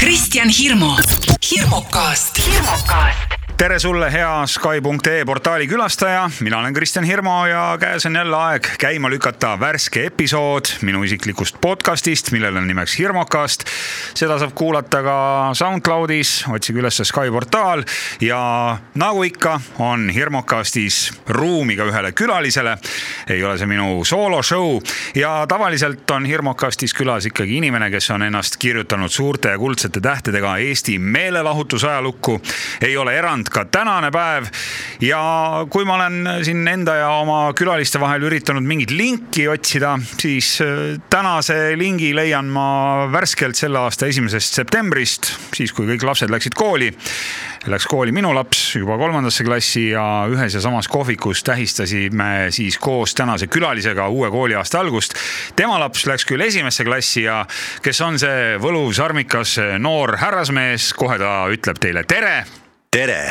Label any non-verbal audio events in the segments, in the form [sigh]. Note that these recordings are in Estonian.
Kristjan Hirmu, hirmukast, hirmukast. Tere sulle, hea Sky.ee portaali külastaja, mina olen Kristjan Hirmu ja käes on jälle aeg käima lükata värske episood minu isiklikust podcast'ist, millel on nimeks Hirmukast. seda saab kuulata ka SoundCloudis, otsige üles Sky portaal ja nagu ikka, on Hirmukastis ruumi ka ühele külalisele. ei ole see minu sooloshow ja tavaliselt on Hirmukastis külas ikkagi inimene, kes on ennast kirjutanud suurte ja kuldsete tähtedega Eesti meelelahutusajalukku. ei ole erand ka tänane päev ja kui ma olen siin enda ja oma külaliste vahel üritanud mingit linki otsida, siis äh, tänase lingi leian ma värskelt selle aasta esimesest septembrist, siis kui kõik lapsed läksid kooli. Läks kooli minu laps juba kolmandasse klassi ja ühes ja samas kohvikus tähistasime siis koos tänase külalisega uue kooliaasta algust. tema laps läks küll esimesse klassi ja kes on see võluv sarmikas noor härrasmees, kohe ta ütleb teile tere tere,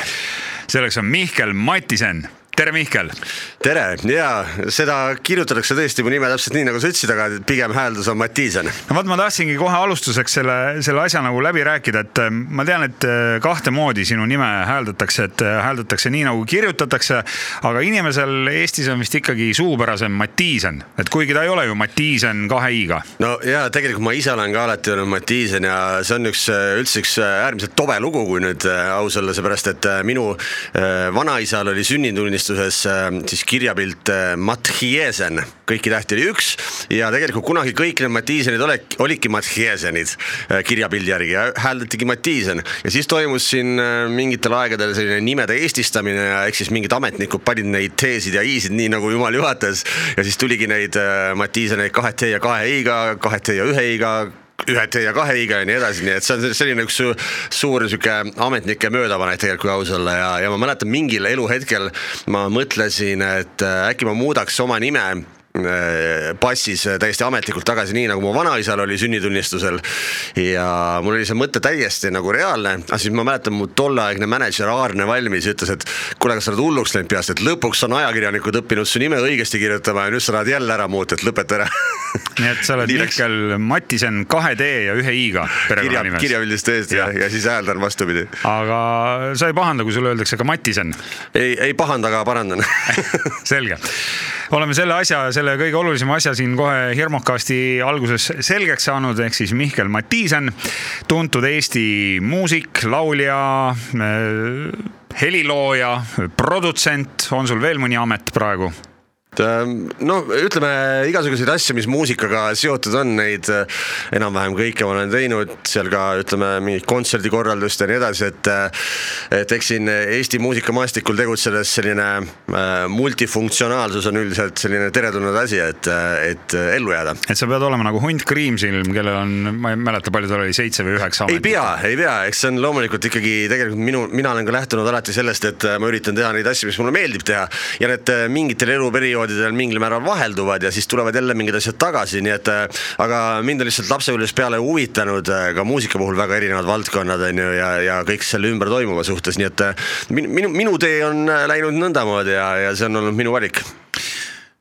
selleks on Mihkel Mattisen. tere, Mihkel. tere ja seda kirjutatakse tõesti mu nime täpselt nii, nagu sa ütlesid, aga pigem hääldus on Mattiisen. no vot, ma tahtsingi kohe alustuseks selle, selle asja nagu läbi rääkida, et äh, ma tean, et äh, kahte moodi sinu nime hääldatakse, et äh, hääldatakse nii nagu kirjutatakse. aga inimesel Eestis on vist ikkagi suupärasem Mattiisen, et kuigi ta ei ole ju Mattiisen kahe i-ga. no ja tegelikult ma ise olen ka alati olnud Mattiisen ja see on üks üldse üks äärmiselt tobe lugu, kui nüüd äh, aus olla, seepärast et äh, minu äh, vanaisal oli sünnitunnistuses äh, siis kirjapilt äh, Mathiesen, kõiki tähti oli üks ja tegelikult kunagi kõik need Mattiisenid olek-, olidki Mathiesenid äh, kirjapildi järgi ja hääldatigi Mattiisen. Ja siis toimus siin äh, mingitel aegadel selline nimede eestistamine ja eks siis mingid ametnikud panid neid T-sid ja I-sid nii nagu jumal juhatas. Ja siis tuligi neid Mattiiseneid kahe T ja kahe I-ga, kahe T ja ühe I-ga ühe T ja kahe I-ga ja nii edasi, nii et see on selline üks su- suur sihuke ametnike möödapanek tegelikult, kui aus olla ja, ja ma mäletan mingil eluhetkel ma mõtlesin, et äh, äkki ma muudaks oma nime äh, passis täiesti ametlikult tagasi, nii nagu mu vanaisal oli sünnitunnistusel. ja mul oli see mõte täiesti nagu reaalne, aga siis ma mäletan, mu tolleaegne mänedžer Aarne Valmis ütles, et kuule, kas sa oled hulluks läinud peast, et lõpuks on ajakirjanikud õppinud su nime õigesti kirjutama ja nüüd sa tahad jälle ära muuta, et lõpeta ära. [laughs] nii et sa oled. Mihkel Mattisen kahe D ja ühe i-ga kirja, perekonnanimes. kirjapildis tõesti ja, Jah. ja siis hääldan vastupidi. aga sa ei pahanda, kui sulle öeldakse ka Mattisen ei, ei pahanda, aga parandan [laughs] selge, oleme selle asja, selle kõige olulisema asja siin kohe Hirmukasti alguses selgeks saanud, ehk siis Mihkel Mattiisen, tuntud Eesti muusik, laulja, helilooja, produtsent, on sul veel mõni amet praegu? No ütleme igasuguseid asju, mis muusikaga seotud on, neid äh, enam-vähem kõike ma olen teinud, seal ka ütleme mingit kontserdikorraldust ja nii edasi, et et eks siin Eesti muusikamaastikul tegutsedes selline äh, multifunktsionaalsus on üldiselt selline teretulnud asi, et, et ellu jääda. et sa pead olema nagu hunt Kriimsilm, kellel on, ma ei mäleta, palju tal oli, seitse või üheksa ei ametit. pea, ei pea, eks see on loomulikult ikkagi tegelikult minu, mina olen ka lähtunud alati sellest, et äh, ma üritan teha neid asju, mis mulle meeldib teha ja need äh, mingitel eluperioodidel mingil määral vahelduvad ja siis tulevad jälle mingid asjad tagasi, nii et äh, aga mind on lihtsalt lapsepõlvest peale huvitanud äh, ka muusika puhul väga erinevad valdkonnad on ju ja, ja kõik selle ümber toimuva suhtes, nii et äh, minu, minu, minu tee on läinud nõndamoodi ja, ja see on olnud minu valik.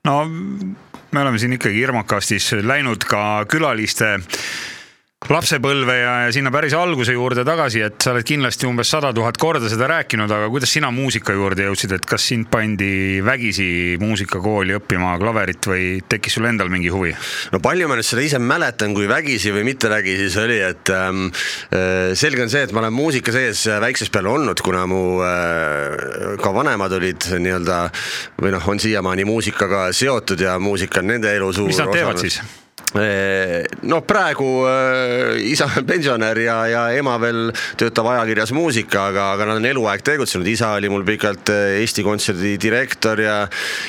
No me oleme siin ikkagi Irmakastis läinud ka külaliste lapsepõlve ja, ja sinna päris alguse juurde tagasi, et sa oled kindlasti umbes sada tuhat korda seda rääkinud, aga kuidas sina muusika juurde jõudsid, et kas sind pandi vägisi muusikakooli õppima klaverit või tekkis sul endal mingi huvi? no palju ma nüüd seda ise mäletan, kui vägisi või mitte vägisi see oli, et ähm, äh, selge on see, et ma olen muusika sees väiksest peale olnud, kuna mu äh, ka vanemad olid nii-öelda või noh, on siiamaani muusikaga seotud ja muusika on nende elu suur mis nad teevad olnud. siis? noh, praegu äh, isa on pensionär ja, ja ema veel töötab ajakirjas muusika, aga, aga nad on eluaeg tegutsenud, isa oli mul pikalt äh, Eesti Kontserdi direktor ja,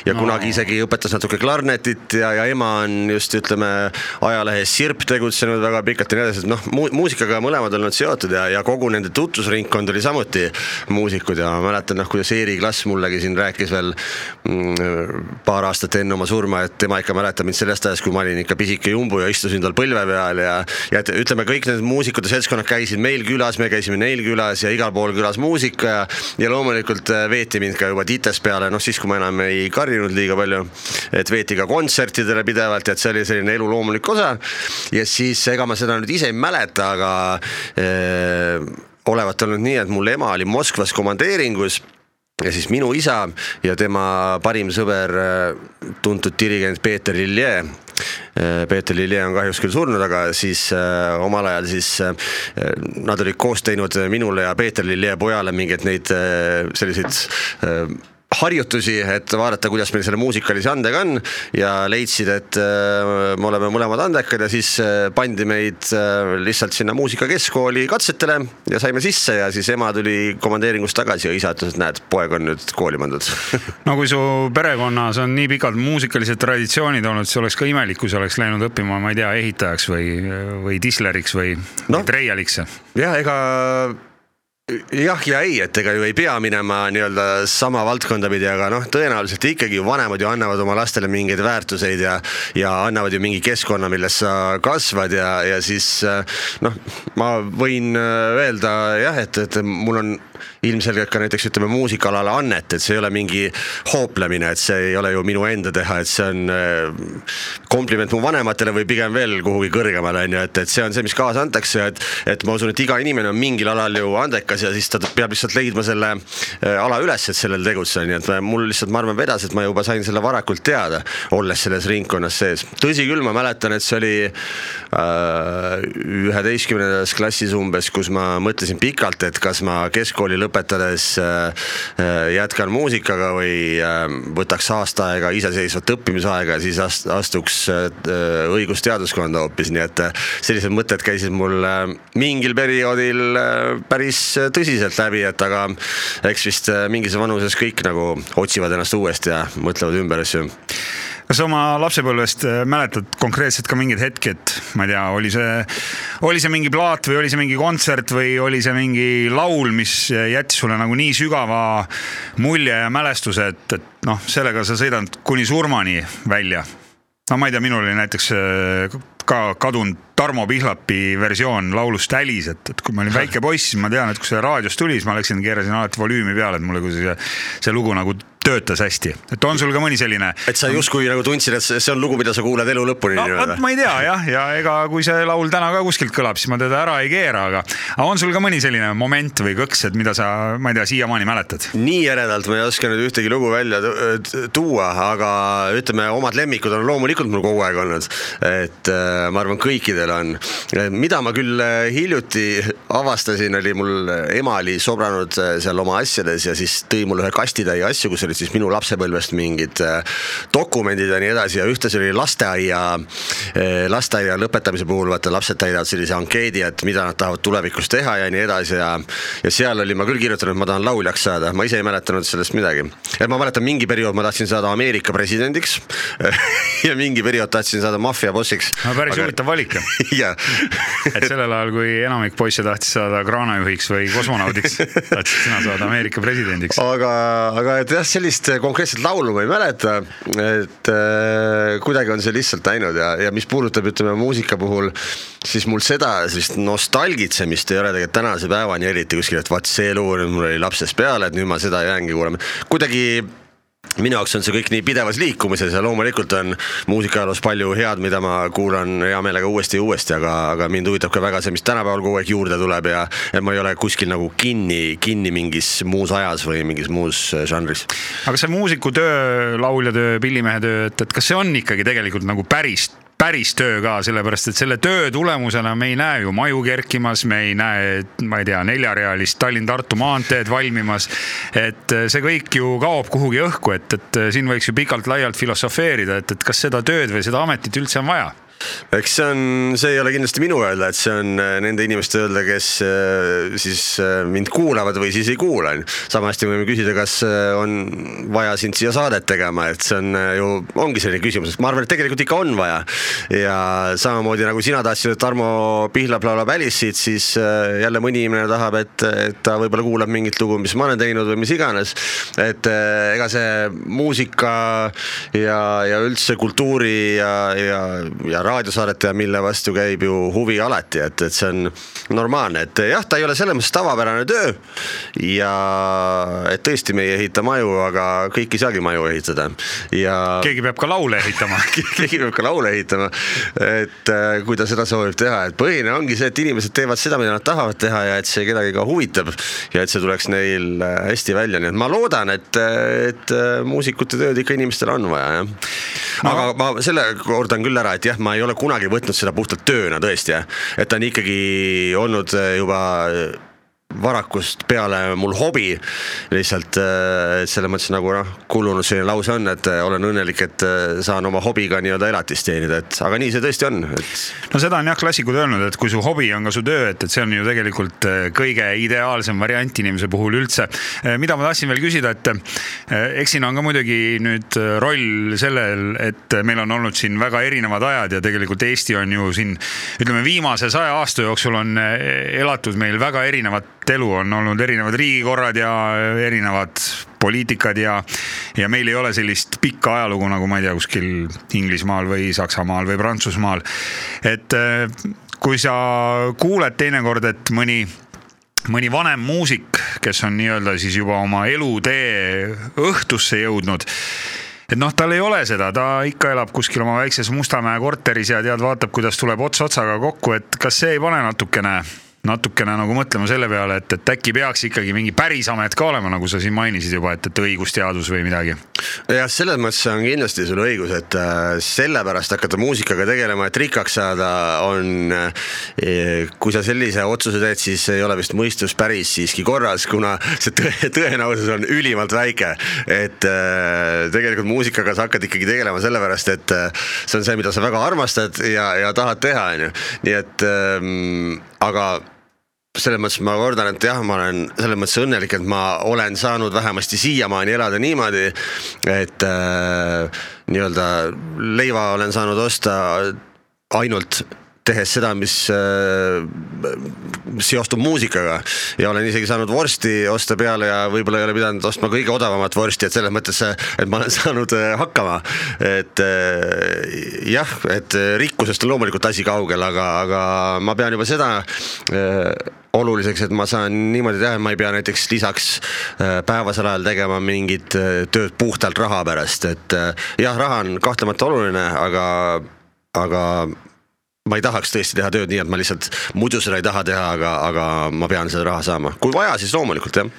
ja No. no. kunagi isegi õpetas natuke klarnetit ja, ja ema on just ütleme ajalehes Sirp tegutsenud väga pikalt ja nii edasi, et noh mu,, muusikaga mõlemad olnud seotud ja, ja kogu nende tutvusringkond oli samuti muusikud ja ma mäletan noh, kuidas Eeri Klass mullegi siin rääkis veel mm, paar aastat enne oma surma, et tema ikka mäletab mind sellest ajast, kui ma olin ikka pisike väike jumbu ja istusin tal põlve peal ja, ja et ütleme, kõik need muusikute seltskonnad käisid meil külas, me käisime neil külas ja igal pool külas muusika ja, ja loomulikult äh, veeti mind ka juba tites peale, noh siis, kui ma enam ei karjunud liiga palju, et veeti ka kontsertidele pidevalt et see oli selline elu loomulik osa. ja siis ega ma seda nüüd ise ei mäleta, aga äh, olevat olnud nii, et mul ema oli Moskvas komandeeringus ja siis minu isa ja tema parim sõber, äh, tuntud dirigent Peeter Lilje. Äh, Peeter Lilje on kahjuks küll surnud, aga siis äh, omal ajal siis äh, nad olid koos teinud minule ja Peeter Lilje pojale mingeid neid äh, selliseid äh, harjutusi, et vaadata, kuidas meil selle muusikalise andega on ja leidsid, et äh, me oleme mõlemad andekad ja siis äh, pandi meid äh, lihtsalt sinna muusikakeskkooli katsetele ja saime sisse ja siis ema tuli komandeeringust tagasi ja isa ütles, et näed, poeg on nüüd kooli pandud [laughs] no kui su perekonnas on nii pikad muusikalised traditsioonid olnud, siis oleks ka imelik, kui sa oleks läinud õppima, ma ei tea, ehitajaks või, või disleriks või No. no. treialiks. jah, ega jah ja ei, et ega ju ei pea minema nii-öelda sama valdkonda pidi, aga noh, tõenäoliselt ikkagi ju vanemad ju annavad oma lastele mingeid väärtuseid ja ja annavad ju mingi keskkonna, milles sa kasvad ja, ja siis äh, noh, ma võin äh, öelda jah, et, et mul on ilmselgelt ka näiteks ütleme muusikaalale annet, et see ei ole mingi hooplemine, et see ei ole ju minu enda teha, et see on äh, kompliment mu vanematele või pigem veel kuhugi kõrgemale on ju, et, et see on see, mis kaasa antakse, et, et ma usun, et iga inimene on mingil alal ju andekas ja siis ta peab lihtsalt leidma selle äh, ala üles, et sellel tegutseda, nii et mul lihtsalt, ma arvan, vedas, et ma juba sain selle varakult teada, olles selles ringkonnas sees. tõsi küll, ma mäletan, et see oli üheteistkümnendas klassis umbes, kus ma mõtlesin pikalt, et kas ma keskkooli lõpetades äh, äh, jätkan muusikaga või äh, võtaks aasta aega iseseisvat õppimisaega ja siis ast- astuks äh, õigusteaduskonda hoopis, nii et äh, sellised mõtted käisid mul äh, mingil perioodil äh, päris tõsiselt läbi, et aga eks vist äh, mingis vanuses kõik nagu otsivad ennast uuesti ja mõtlevad ümber asju. kas oma lapsepõlvest äh, mäletad konkreetselt ka mingeid hetki, et ma ei tea, oli see, oli see mingi plaat või oli see mingi kontsert või oli see mingi laul, mis jättis sulle nagu nii sügava mulje ja mälestuse, et, et noh, sellega sa sõidad kuni surmani välja? no ma ei tea, minul oli näiteks äh, ka kadunud Tarmo Pihlapi versioon laulust Älis, et, et kui ma olin väike poiss, siis ma tean, et kui see raadios tuli, siis ma läksin, keerasin alati volüümi peale, et mulle, kui see, see lugu nagu töötas hästi, et on sul ka mõni selline? et sa justkui nagu tundsid, et see on lugu, mida sa kuulad elu lõpuni no vot, ma ei tea jah, ja ega kui see laul täna ka kuskilt kõlab, siis ma teda ära ei keera, aga, aga on sul ka mõni selline moment või kõks, et mida sa, ma ei tea, siiamaani mäletad? nii eredalt ma ei oska nüüd ühtegi lugu välja tu- tuua, aga ütleme, omad lemmikud on loomulikult mul kogu aeg olnud. et äh, ma arvan, kõikidel on. mida ma küll äh, hiljuti avastasin, oli mul ema oli sobranud äh, seal oma asjades ja siis tõi mulle ühe kastitäie asju, kus olid siis minu lapsepõlvest mingid äh, dokumendid ja nii edasi ja ühtlasi oli lasteaia, lasteaia lõpetamise puhul vaata lapsed täidavad sellise ankeedi, et mida nad tahavad tulevikus teha ja nii edasi ja ja seal oli ma küll kirjutanud, et ma tahan lauljaks saada, ma ise ei mäletanud sellest midagi. et ma mäletan, mingi periood ma tahtsin saada Ameerika presidendiks [laughs] ja mingi periood tahtsin saada maffiabossiks. no päris aga... huvitav valik ju. jah. [laughs] et sellel ajal, kui enamik poisse tahtis saada kraanajuhiks või kosmonaudiks, tahtsid sina saada Ameerika presidendiks. aga, aga et jah, sellist konkreetset laulu ma ei mäleta, et äh, kuidagi on see lihtsalt läinud ja, ja mis puudutab, ütleme muusika puhul, siis mul seda sellist nostalgitsemist ei ole tegelikult tänase päevani eriti kuskil, et vaat see lugu nüüd mul oli lapsest peale, et nüüd ma seda jäängi kuulama, kuidagi minu jaoks on see kõik nii pidevas liikumises ja loomulikult on muusikaajaloos palju head, mida ma kuulan hea meelega uuesti ja uuesti, aga, aga mind huvitab ka väga see, mis tänapäeval kogu aeg juurde tuleb ja, ja ma ei ole kuskil nagu kinni, kinni mingis muus ajas või mingis muus äh, žanris. aga see muusikutöö, lauljatöö, pillimehe töö, et, et kas see on ikkagi tegelikult nagu päris päris töö ka, sellepärast et selle töö tulemusena me ei näe ju maju kerkimas, me ei näe, ma ei tea, neljarealist Tallinn-Tartu maanteed valmimas. et see kõik ju kaob kuhugi õhku, et, et siin võiks ju pikalt-laialt filosofeerida, et, et kas seda tööd või seda ametit üldse on vaja eks see on, see ei ole kindlasti minu öelda, et see on äh, nende inimeste öelda, kes äh, siis äh, mind kuulavad või siis ei kuula. sama hästi võime küsida, kas on vaja sind siia saadet tegema, et see on ju, ongi selline küsimus, ma arvan, et tegelikult ikka on vaja. ja samamoodi nagu sina tahtsid, et Tarmo Pihlap laulab Alice'it, siis jälle mõni inimene tahab, et, et ta võib-olla kuulab mingit lugu, mis ma olen teinud või mis iganes. et ega see muusika ja, ja üldse kultuuri ja, ja, ja raadiosaadet teha, mille vastu käib ju huvi alati, et, et see on normaalne, et jah, ta ei ole selles mõttes tavapärane töö. ja et tõesti, me ei ehita maju, aga kõik ei saagi maju ehitada ja. keegi peab ka laule ehitama [laughs] keegi peab ka laule ehitama, et äh, kui ta seda soovib teha, et põhiline ongi see, et inimesed teevad seda, mida nad tahavad teha ja et see kedagi ka huvitab ja et see tuleks neil äh, hästi välja, nii et ma loodan, et, et muusikute tööd ikka inimestel on vaja, jah no.. aga ma selle kordan küll ära, et jah, ma ei ole kunagi võtnud seda puhtalt tööna tõesti jah, et ta on ikkagi olnud juba varakust peale mul hobi. lihtsalt äh, selles mõttes nagu noh, kulunud selline lause on, et äh, olen õnnelik, et äh, saan oma hobiga nii-öelda elatist teenida, et aga nii see tõesti on, et. no seda on jah klassikud öelnud, et kui su hobi on ka su töö, et, et see on ju tegelikult kõige ideaalsem variant inimese puhul üldse. mida ma tahtsin veel küsida, et eks siin on ka muidugi nüüd roll sellel, et meil on olnud siin väga erinevad ajad ja tegelikult Eesti on ju siin ütleme, viimase saja aasta jooksul on elatud meil väga erinevat elu, on olnud erinevad riigikorrad ja erinevad poliitikad ja, ja meil ei ole sellist pikka ajalugu nagu ma ei tea, kuskil Inglismaal või Saksamaal või Prantsusmaal. et äh, kui sa kuuled teinekord, et mõni mõni vanem muusik, kes on nii-öelda siis juba oma elutee õhtusse jõudnud et noh, tal ei ole seda, ta ikka elab kuskil oma väikses Mustamäe korteris ja tead, vaatab, kuidas tuleb ots otsaga kokku, et kas see ei pane natukene natukene nagu mõtlema selle peale, et, et äkki peaks ikkagi mingi päris amet ka olema, nagu sa siin mainisid juba, et, et õigusteadus või midagi. jah, selles mõttes on kindlasti sul õigus, et äh, sellepärast hakata muusikaga tegelema, et rikkaks saada, on äh,. kui sa sellise otsuse teed, siis ei ole vist mõistus päris siiski korras, kuna see tõe, tõenäosus on ülimalt väike. et äh, tegelikult muusikaga sa hakkad ikkagi tegelema sellepärast, et see on see, mida sa väga armastad ja, ja tahad teha, on ju, nii et ähm, aga selles mõttes ma kordan, et jah, ma olen selles mõttes õnnelik, et ma olen saanud vähemasti siiamaani elada niimoodi, et äh, nii-öelda leiva olen saanud osta ainult tehes seda, mis äh, seostub muusikaga ja olen isegi saanud vorsti osta peale ja võib-olla ei ole pidanud ostma kõige odavamat vorsti, et selles mõttes, et ma olen [laughs] saanud äh, hakkama. et äh, jah, et rikkusest on loomulikult asi kaugel, aga, aga ma pean juba seda äh, oluliseks, et ma saan niimoodi teha, et ma ei pea näiteks lisaks äh, päevasel ajal tegema mingit äh, tööd puhtalt raha pärast, et äh, jah, raha on kahtlemata oluline, aga, aga ma ei tahaks tõesti teha tööd nii, et ma lihtsalt muidu seda ei taha teha, aga, aga ma pean seda raha saama, kui vaja, siis loomulikult jah.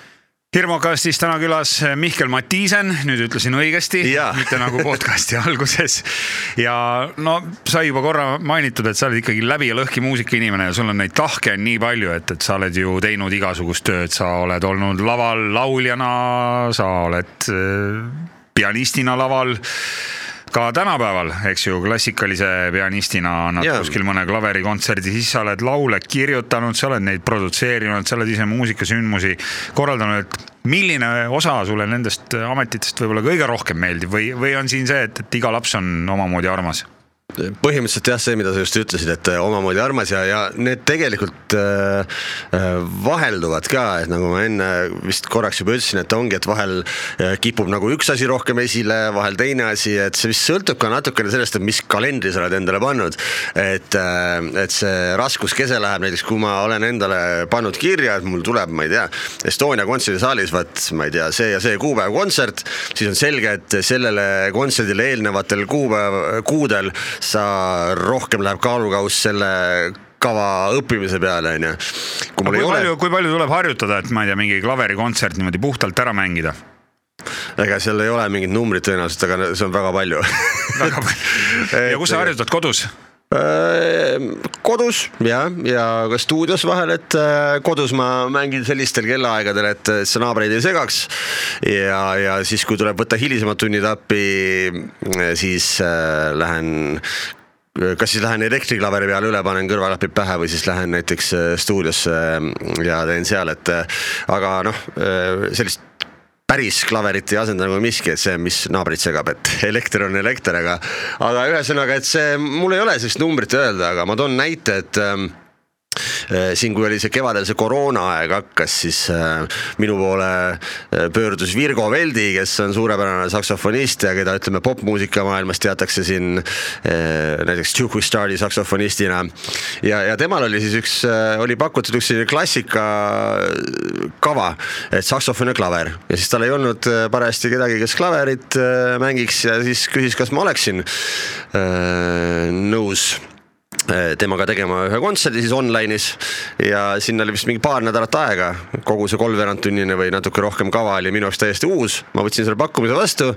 Hirmukastis täna külas Mihkel Matiisen, nüüd ütlesin õigesti, mitte nagu podcast'i alguses. ja no sai juba korra mainitud, et sa oled ikkagi läbi ja lõhki muusikainimene ja sul on neid tahke on nii palju, et, et sa oled ju teinud igasugust tööd, sa oled olnud laval lauljana, sa oled äh, pianistina laval ka tänapäeval, eks ju, klassikalise pianistina annad yeah. kuskil mõne klaverikontserdi, siis sa oled laule kirjutanud, sa oled neid produtseerinud, sa oled ise muusikasündmusi korraldanud, et milline osa sulle nendest ametitest võib-olla kõige rohkem meeldib või, või on siin see, et, et iga laps on omamoodi armas? Põhimõtteliselt jah, see, mida sa just ütlesid, et äh, omamoodi armas ja, ja need tegelikult äh, äh, vahelduvad ka, et nagu ma enne vist korraks juba ütlesin, et ongi, et vahel äh, kipub nagu üks asi rohkem esile, vahel teine asi, et see vist sõltub ka natukene sellest, et mis kalendri sa oled endale pannud. et et see raskuskese läheb näiteks, kui ma olen endale pannud kirja, et mul tuleb, ma ei tea, Estonia kontserdisaalis, vaat ma ei tea, see ja see kuupäev kontsert, siis on selge, et sellele kontserdile eelnevatel kuupäev, kuudel sa rohkem läheb kaalukauss selle kava õppimise peale, onju. kui mul ei palju, ole. kui palju tuleb harjutada, et ma ei tea, mingi klaverikontsert niimoodi puhtalt ära mängida? ega seal ei ole mingit numbrit tõenäoliselt, aga see on väga palju väga palju. [laughs] ja kus sa harjutad, kodus? Ehm, kodus ja, ja ka stuudios vahel, et äh, kodus ma mängin sellistel kellaaegadel, et see naabreid ei segaks. ja, ja siis, kui tuleb võtta hilisemad tunnid appi, siis äh, lähen kas siis lähen elektriklaveri peale üle, panen kõrvaklapid pähe või siis lähen näiteks äh, stuudiosse ja teen seal, et aga noh, sellist päris klaverit ei asenda nagu miski, et see, mis naabrit segab, et elekter on elekter, aga, aga ühesõnaga, et see, mul ei ole sellist numbrit öelda, aga ma toon näite, et ähm, Äh, siin, kui oli see kevadel see koroonaaeg hakkas, siis äh, minu poole äh, pöördus Virgo Veldi, kes on suurepärane saksofonist ja keda ütleme popmuusika maailmas teatakse siin näiteks Duke Stardi saksofonistina. ja, ja temal oli siis üks, oli pakutud üks selline klassika kava, et saksofon ja klaver ja siis tal ei olnud parajasti kedagi, kes klaverit mängiks ja siis küsis, kas ma oleksin nõus Äh, temaga tegema ühe kontserdi siis online'is ja sinna oli vist mingi paar nädalat aega. kogu see kolmveerandtunnine või natuke rohkem kava oli minu jaoks täiesti uus, ma võtsin selle pakkumise vastu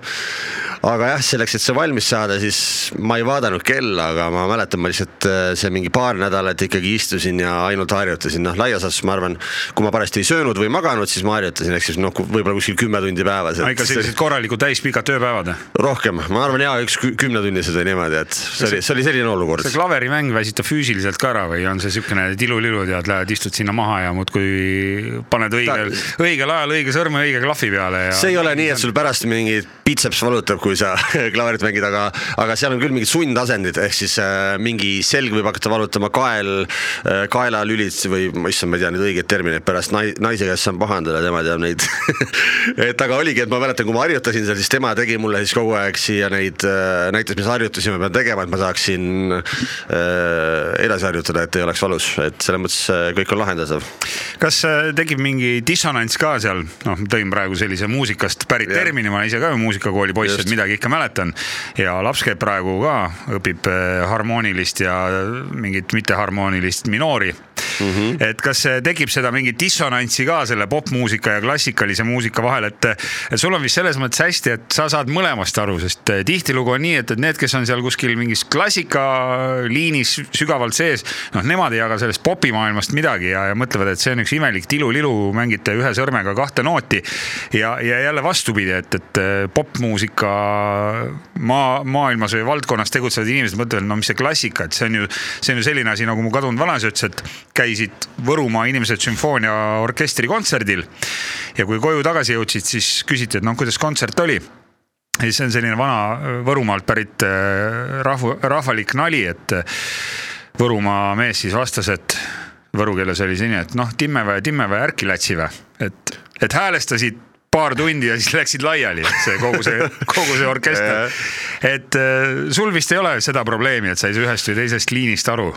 aga jah, selleks, et see valmis saada, siis ma ei vaadanud kella, aga ma mäletan, ma lihtsalt äh, see mingi paar nädalat ikkagi istusin ja ainult harjutasin, noh laias laastus ma arvan, kui ma parajasti ei söönud või maganud, siis ma harjutasin, ehk siis noh, võib-olla kuskil kümme tundi päevas. ikka sellised korralikud täispikad tööpäevad? rohkem, ma arvan ja üks kümnetunnised või niimoodi, et see oli, see oli selline olukord. see klaverimäng väsitab füüsiliselt ka ära või on see niisugune tilulilu, tead, lähed istud sinna maha ja muudkui paned õigel, õigel ajal õige sõrme õige klahvi peale ja. see ei ole nii, et sul pärast mingi pitseps valutab, kui sa [laughs] klaverit mängid, aga, aga seal on küll mingid sundasendid, ehk siis äh, mingi selg võib hakata valutama, kael äh,, kaelalülid või ma issand, ma ei tea neid õigeid termineid pärast nai, naise käest saan pahandada, tema teab neid [laughs] et aga oligi, et ma mäletan, kui ma harjutasin seal, siis tema tegi mulle siis kogu aeg siia neid äh,, näitas, mis harjutusi ma pean tegema, et ma saaksin äh, edasi harjutada, et ei oleks valus, et selles mõttes äh, kõik on lahendatav. kas äh, tekib mingi dissonants ka seal, noh, tõin praegu sellise muusikast pärit ja. termini, ma ise ka muusikakooli poiss, et midagi ikka mäletan. ja laps käib praegu ka, õpib äh, harmoonilist ja mingit mitteharmoonilist minoori mm. -hmm. et kas tekib seda mingit dissonantsi ka selle popmuusika ja klassikalise muusika vahel, et, et sul on vist selles mõttes hästi, et sa saad mõlemast aru, sest äh, tihtilugu on nii, et, et need, kes on seal kuskil mingis klassikaliinis sügavalt sees, noh, nemad ei jaga sellest popimaailmast midagi ja, ja mõtlevad, et see on üks imelik tilulilu, mängite ühe sõrmega kahte nooti. ja, ja jälle vastupidi, et, et äh, popmuusika maa, maailmas või valdkonnas tegutsevad inimesed mõtlevad, no mis see klassika, et see on ju, see on ju selline asi, nagu mu kadunud vanaisa ütles, et käisid Võrumaa inimesed sümfooniaorkestri kontserdil. ja kui koju tagasi jõudsid, siis küsiti, et noh, kuidas kontsert oli ja siis on selline vana Võrumaalt pärit äh, rahvu, rahvalik nali, et Võrumaa mees siis vastas, et võru keeles oli selline, et noh, Timmevä ja Timmevä ärki lätsivä, et, et häälestasid paar tundi ja siis läksid laiali, see kogu see, [laughs] kogu see orkester. et äh, sul vist ei ole seda probleemi, et sa ei saa ühest või teisest liinist aru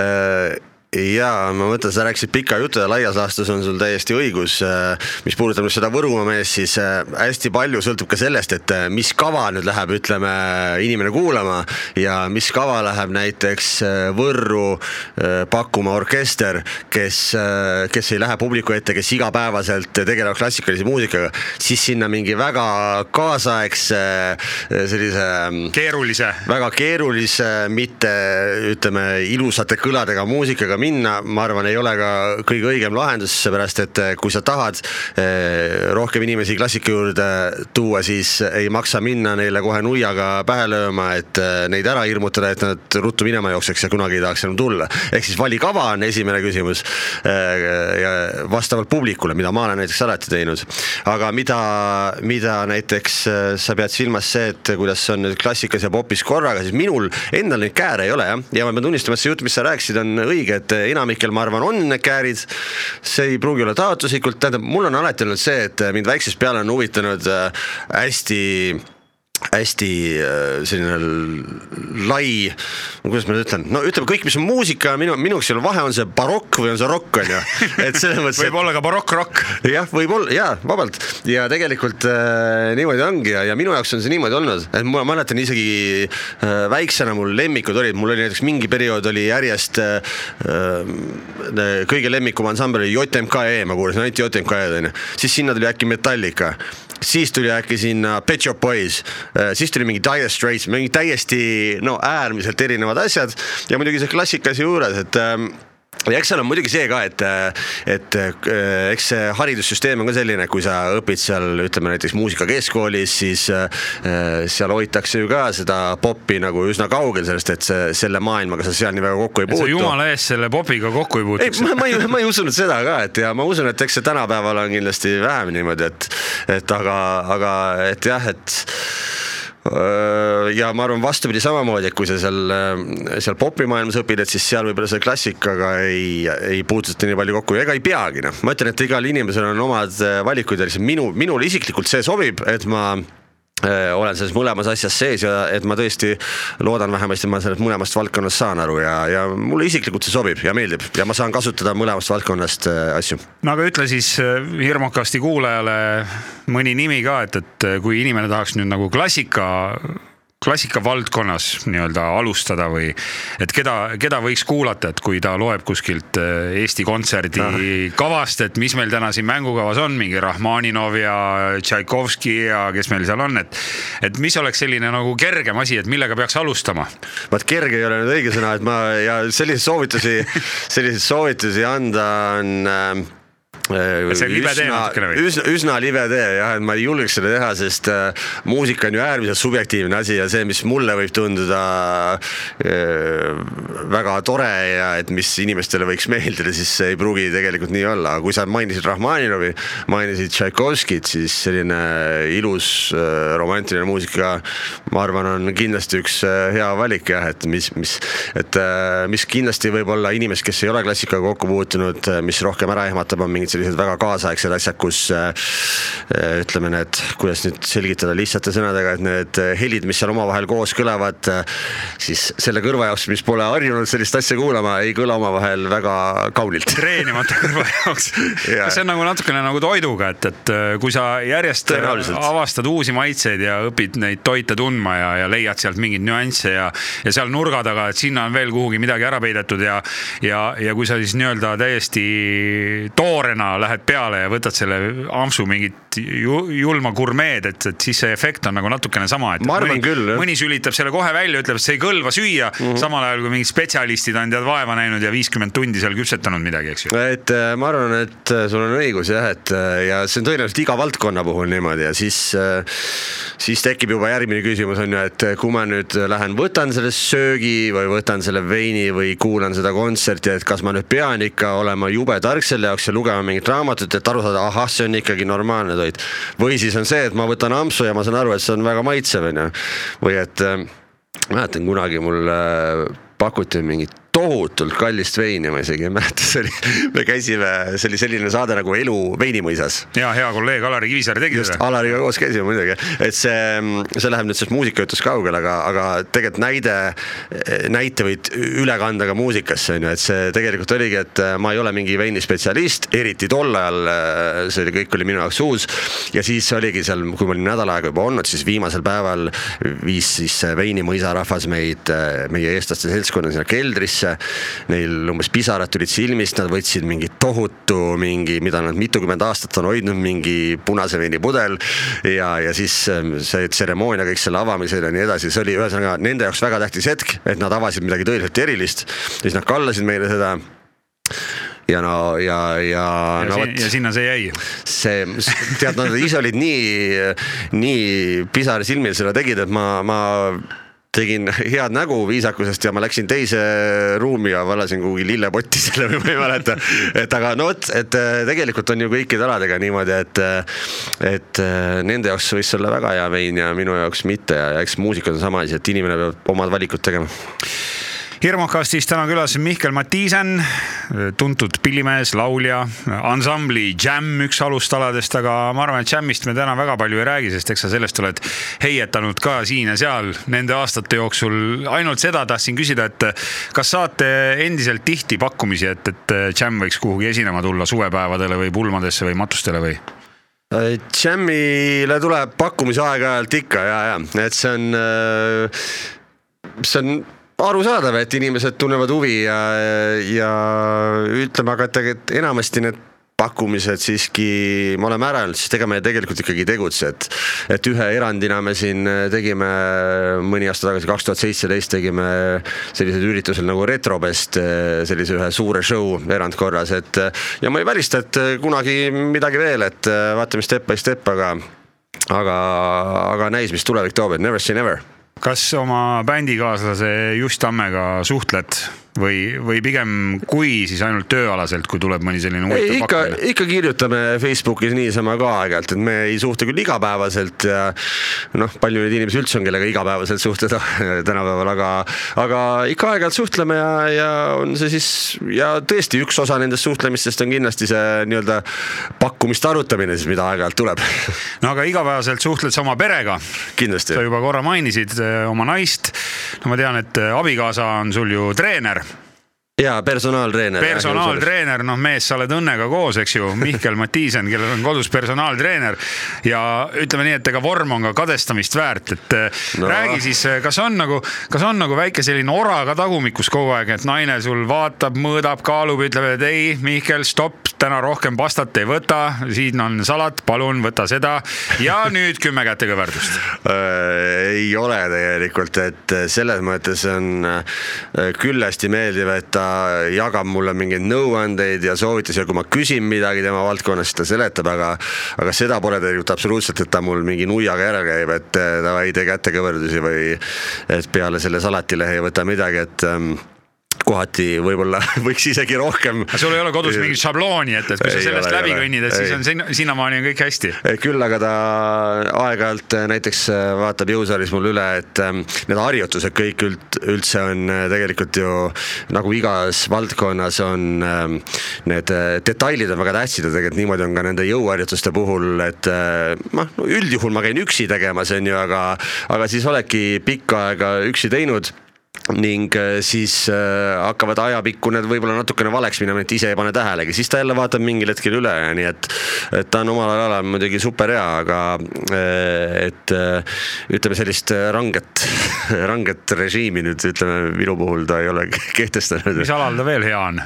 äh,? Jaa, ma mõtlen, sa rääkisid pika jutu ja laias laastus on sul täiesti õigus. Äh, mis puudutab nüüd seda Võrumaa meest, siis äh, hästi palju sõltub ka sellest, et äh, mis kava nüüd läheb, ütleme, inimene kuulama ja mis kava läheb näiteks Võrru pakkuma orkester, kes, kes ei lähe publiku ette, kes igapäevaselt tegelevad klassikalise muusikaga, siis sinna mingi väga kaasaegse sellise keerulise, väga keerulise, mitte ütleme ilusate kõladega muusikaga minna, ma arvan, ei ole ka kõige õigem lahendus, seepärast et eh, kui sa tahad eh, rohkem inimesi klassika juurde tuua, siis ei maksa minna neile kohe nuiaga pähe lööma, et eh, neid ära hirmutada, et nad ruttu minema jookseks ja kunagi ei tahaks enam tulla. ehk siis vali kava on esimene küsimus ja vastavalt publikule, mida ma olen näiteks alati teinud. aga mida, mida näiteks sa pead silmas see, et kuidas on nüüd klassikas ja popis korraga, siis minul endal neid kääre ei ole jah, ja ma pean tunnistama, et see jutt, mis sa rääkisid, on õige, et et enamikel, ma arvan, on need käärid. see ei pruugi olla taotluslikult, tähendab, mul on alati olnud see, et mind väiksest peale on huvitanud äh, hästi hästi äh, selline lai, kuidas ma nüüd ütlen, no ütleme kõik, mis on muusika, minu, minuks ei ole vahe, on see barokk või on see rokk, on ju. [laughs] et selles mõttes võib olla ka barokk-rokk. jah, võib-olla jaa, vabalt. Ja tegelikult äh, niimoodi ongi ja, ja minu jaoks on see niimoodi olnud, et ma mäletan isegi äh, väiksena mul lemmikud olid, mul oli näiteks mingi periood oli järjest äh, äh kõige lemmikum ansambel oli JMKE, ma kuulasin ainult JMKE-d onju, siis sinna tuli äkki Metallica. Siis tuli äkki sinna Pet Shop Boys, siis tuli mingi Dire Straits, mingi täiesti no äärmiselt erinevad asjad. Ja muidugi see klassika juures, et ähm, ja eks seal on muidugi see ka, et, et eks see haridussüsteem on ka selline, kui sa õpid seal ütleme näiteks muusikakeskkoolis, siis äh, seal hoitakse ju ka seda popi nagu üsna kaugel sellest, et see, selle maailmaga sa seal nii väga kokku ei puutu. jumala eest selle popiga kokku ei puutuks. ma, ma ei, ma ei usunud seda ka, et ja ma usun, et eks see tänapäeval on kindlasti vähem niimoodi, et, et aga, aga et jah, et ja ma arvan vastupidi samamoodi, et kui sa seal, seal popimaailmas õpid, et siis seal võib-olla selle klassikaga ei, ei puututa nii palju kokku. Ja ega ei peagi noh, ma ütlen, et igal inimesel on omad valikud ja lihtsalt minu, minule isiklikult see sobib, et ma olen selles mõlemas asjas sees ja et ma tõesti loodan vähemasti, ma sellest mõlemast valdkonnast saan aru ja, ja mulle isiklikult see sobib ja meeldib ja ma saan kasutada mõlemast valdkonnast äh, asju. no aga ütle siis äh, hirmukasti kuulajale mõni nimi ka, et, et kui inimene tahaks nüüd nagu klassika klassika valdkonnas nii-öelda alustada või et keda, keda võiks kuulata, et kui ta loeb kuskilt äh, Eesti Kontserdi kavast, et mis meil täna siin mängukavas on, mingi Rahmaninov ja Tšaikovski ja kes meil seal on, et et mis oleks selline nagu kergem asi, et millega peaks alustama? vaat kerge ei ole nüüd õige sõna, et ma ja selliseid soovitusi, selliseid soovitusi anda on äh, see on libe tee natukene või? üsna, üsna libe tee jah, et ma ei julgeks seda teha, sest äh, muusika on ju äärmiselt subjektiivne asi ja see, mis mulle võib tunduda äh, väga tore ja et mis inimestele võiks [laughs] meeldida, siis see ei pruugi tegelikult nii olla, aga kui sa mainisid Rahmaninovi, mainisid Tšaikovskit, siis selline ilus äh, romantiline muusika, ma arvan, on kindlasti üks äh, hea valik jah, et mis, mis, et äh, mis kindlasti võib olla inimest, kes ei ole klassikaga kokku puutunud, äh, mis rohkem ära ehmatab, on mingid sellised väga kaasaegsed asjad, kus äh, äh, ütleme, need, kuidas nüüd selgitada lihtsate sõnadega, et need helid, mis seal omavahel koos kõlavad, äh, siis selle kõrva jaoks, mis pole harjunud sellist asja kuulama, ei kõla omavahel väga kaunilt. treenimata kõrva [laughs] jaoks. Kas see on nagu natukene nagu toiduga, et, et kui sa järjest avastad uusi maitseid ja õpid neid toite tundma ja, ja leiad sealt mingeid nüansse ja, ja seal nurga taga, et sinna on veel kuhugi midagi ära peidetud ja, ja, ja kui sa siis nii-öelda täiesti toorena täna lähed peale ja võtad selle ampsu mingit julma gurmeed, et, et siis see efekt on nagu natukene sama, et ma arvan mõni, küll, mõni sülitab selle kohe välja, ütleb, et see ei kõlva süüa mm, -hmm. samal ajal kui mingid spetsialistid on tead vaeva näinud ja viiskümmend tundi seal küpsetanud midagi, eks ju. et äh, ma arvan, et äh, sul on õigus jah, et äh, ja see on tõenäoliselt iga valdkonna puhul niimoodi ja siis, siis tekib juba järgmine küsimus on ju, et kui ma nüüd lähen, võtan selle söögi või võtan selle veini või kuulan seda kontserti, et kas ma nüüd pean ikka olema jube tark selle jaoks ja lugema mingit raamatut, et aru saada, ahah, see on ikkagi normaalne toit. või siis on see, et ma võtan ampsu ja ma saan aru, et see on väga maitsev, onju. või et äh, mäletan kunagi mul äh, pakuti mingit tohutult kallist veini, ma isegi ei mäleta, see oli, me käisime, see oli selline saade nagu Elu veinimõisas. ja hea kolleeg Alari Kivisaar tegi seda. Alariga koos käisime muidugi, et see, see läheb nüüd sellest muusikajutust kaugele, aga, aga tegelikult näide, näite võid üle kanda ka muusikasse on ju, et see tegelikult oligi, et ma ei ole mingi veinispetsialist, eriti tol ajal, see oli, kõik oli minu jaoks uus. ja siis oligi seal, kui ma olin nädal aega juba olnud, siis viimasel päeval viis siis veinimõisa rahvas meid, meie eestlaste seltskonna sinna keldrisse sisse. Neil umbes pisarad tulid silmist, nad võtsid mingi tohutu mingi, mida nad mitukümmend aastat on hoidnud, mingi punase veini pudel. ja, ja siis ähm, see tseremoonia, kõik selle avamisel ja nii edasi, see oli ühesõnaga nende jaoks väga tähtis hetk, et nad avasid midagi tõeliselt erilist. siis nad kallasid meile seda ja no ja, ja. ja, no, võt, ja sinna see jäi. see, tead, nad ise olid nii, nii pisarsilmil seda tegid, et ma, ma tegin head nägu viisakusest ja ma läksin teise ruumi ja valasin kuhugi lillepotti [laughs] selle või ma ei mäleta. et aga no vot, et äh, tegelikult on ju kõikide aladega niimoodi, et, äh, et äh, nende jaoks võis olla väga hea vein ja minu jaoks mitte ja eks muusikas on sama asi, et inimene peab omad valikud tegema hirmukastis täna külas Mihkel Matiisen, tuntud pillimees, laulja, ansambli Jam üks alustaladest, aga ma arvan, et Jamist me täna väga palju ei räägi, sest eks sa sellest oled heietanud ka siin ja seal nende aastate jooksul. ainult seda tahtsin küsida, et kas saate endiselt tihti pakkumisi, et, et Jam võiks kuhugi esinema tulla suvepäevadele või pulmadesse või matustele või? Jamile tuleb pakkumisi aeg-ajalt ikka ja, ja et see on, see on arusaadav, et inimesed tunnevad huvi ja, ja ütleme, aga et enamasti need pakkumised siiski, me oleme ära öelnud, sest ega me tegelikult ikkagi ei tegutse, et et ühe erandina me siin tegime mõni aasta tagasi, kaks tuhat seitseteist tegime sellisel üritusel nagu Retrobest, sellise ühe suure show erandkorras, et ja ma ei välista, et kunagi midagi veel, et vaatame step by step, aga aga, aga näis, mis tulevik toob, et never say never kas oma bändikaaslase Just Tammega suhtled või, või pigem kui, siis ainult tööalaselt, kui tuleb mõni selline huvitav ikka, pakkumine? ikka kirjutame Facebookis niisama ka aeg-ajalt, et me ei suhtle küll igapäevaselt ja noh, palju neid inimesi üldse on, kellega igapäevaselt suhtleda [laughs] tänapäeval, aga, aga ikka aeg-ajalt suhtleme ja, ja on see siis ja tõesti üks osa nendest suhtlemistest on kindlasti see nii-öelda pakkumiste arutamine siis, mida aeg-ajalt tuleb. no aga igapäevaselt suhtled sa oma perega, kindlasti sa. juba korra mainisid eh, oma naist. no ma tean, et eh, abikaasa on sul ju treener, ja personaaltreener. personaaltreener, noh mees, sa oled õnnega koos, eks ju, Mihkel Matiisen, kellel on kodus personaaltreener ja ütleme nii, et ega vorm on ka kadestamist väärt, et no. No. räägi siis, kas on nagu, kas on nagu väike selline ora ka tagumikus kogu aeg, et naine sul vaatab, mõõdab, kaalub, ütleb, et ei, Mihkel, stopp, täna rohkem pastat ei võta, siin on salat, palun võta seda ja [laughs] nüüd kümme kätekõverdust. Äh, ei ole tegelikult, et selles mõttes on äh, küll hästi meeldiv, et ta jagab mulle mingeid nõuandeid ja soovitusi ja kui ma küsin midagi tema valdkonnast, siis ta seletab, aga aga seda pole tegelikult absoluutselt, et ta mul mingi nuiaga järel käib, et äh, davai, tee kätekõverdusi või et peale selle salatilehe ei võta midagi, et ähm, kohati võib-olla [laughs] võiks isegi rohkem. sul ei ole kodus mingit šablooni, et, et kui sa sellest ole, läbi kõnnid, et siis on sinna, sinnamaani on kõik hästi. Küll aga ta aeg-ajalt äh, näiteks äh, vaatab jõusaalis mul üle, et need harjutused kõik üld, üldse on tegelikult ju nagu igas valdkonnas on need detailid on väga tähtsad ja tegelikult niimoodi on ka nende jõuharjutuste puhul, et noh, üldjuhul ma käin üksi tegemas, on ju, aga, aga siis oledki pikka aega üksi teinud ning äh, siis äh, hakkavad ajapikku need võib-olla natukene valeks minema, et ise ei pane tähelegi, siis ta jälle vaatab mingil hetkel üle, nii et, et ta on omal alal muidugi super hea, aga äh, et ütleme sellist ranget, [laughs] ranget režiimi nüüd ütleme minu puhul ta ei ole kehtestanud mis. alal ta veel hea on?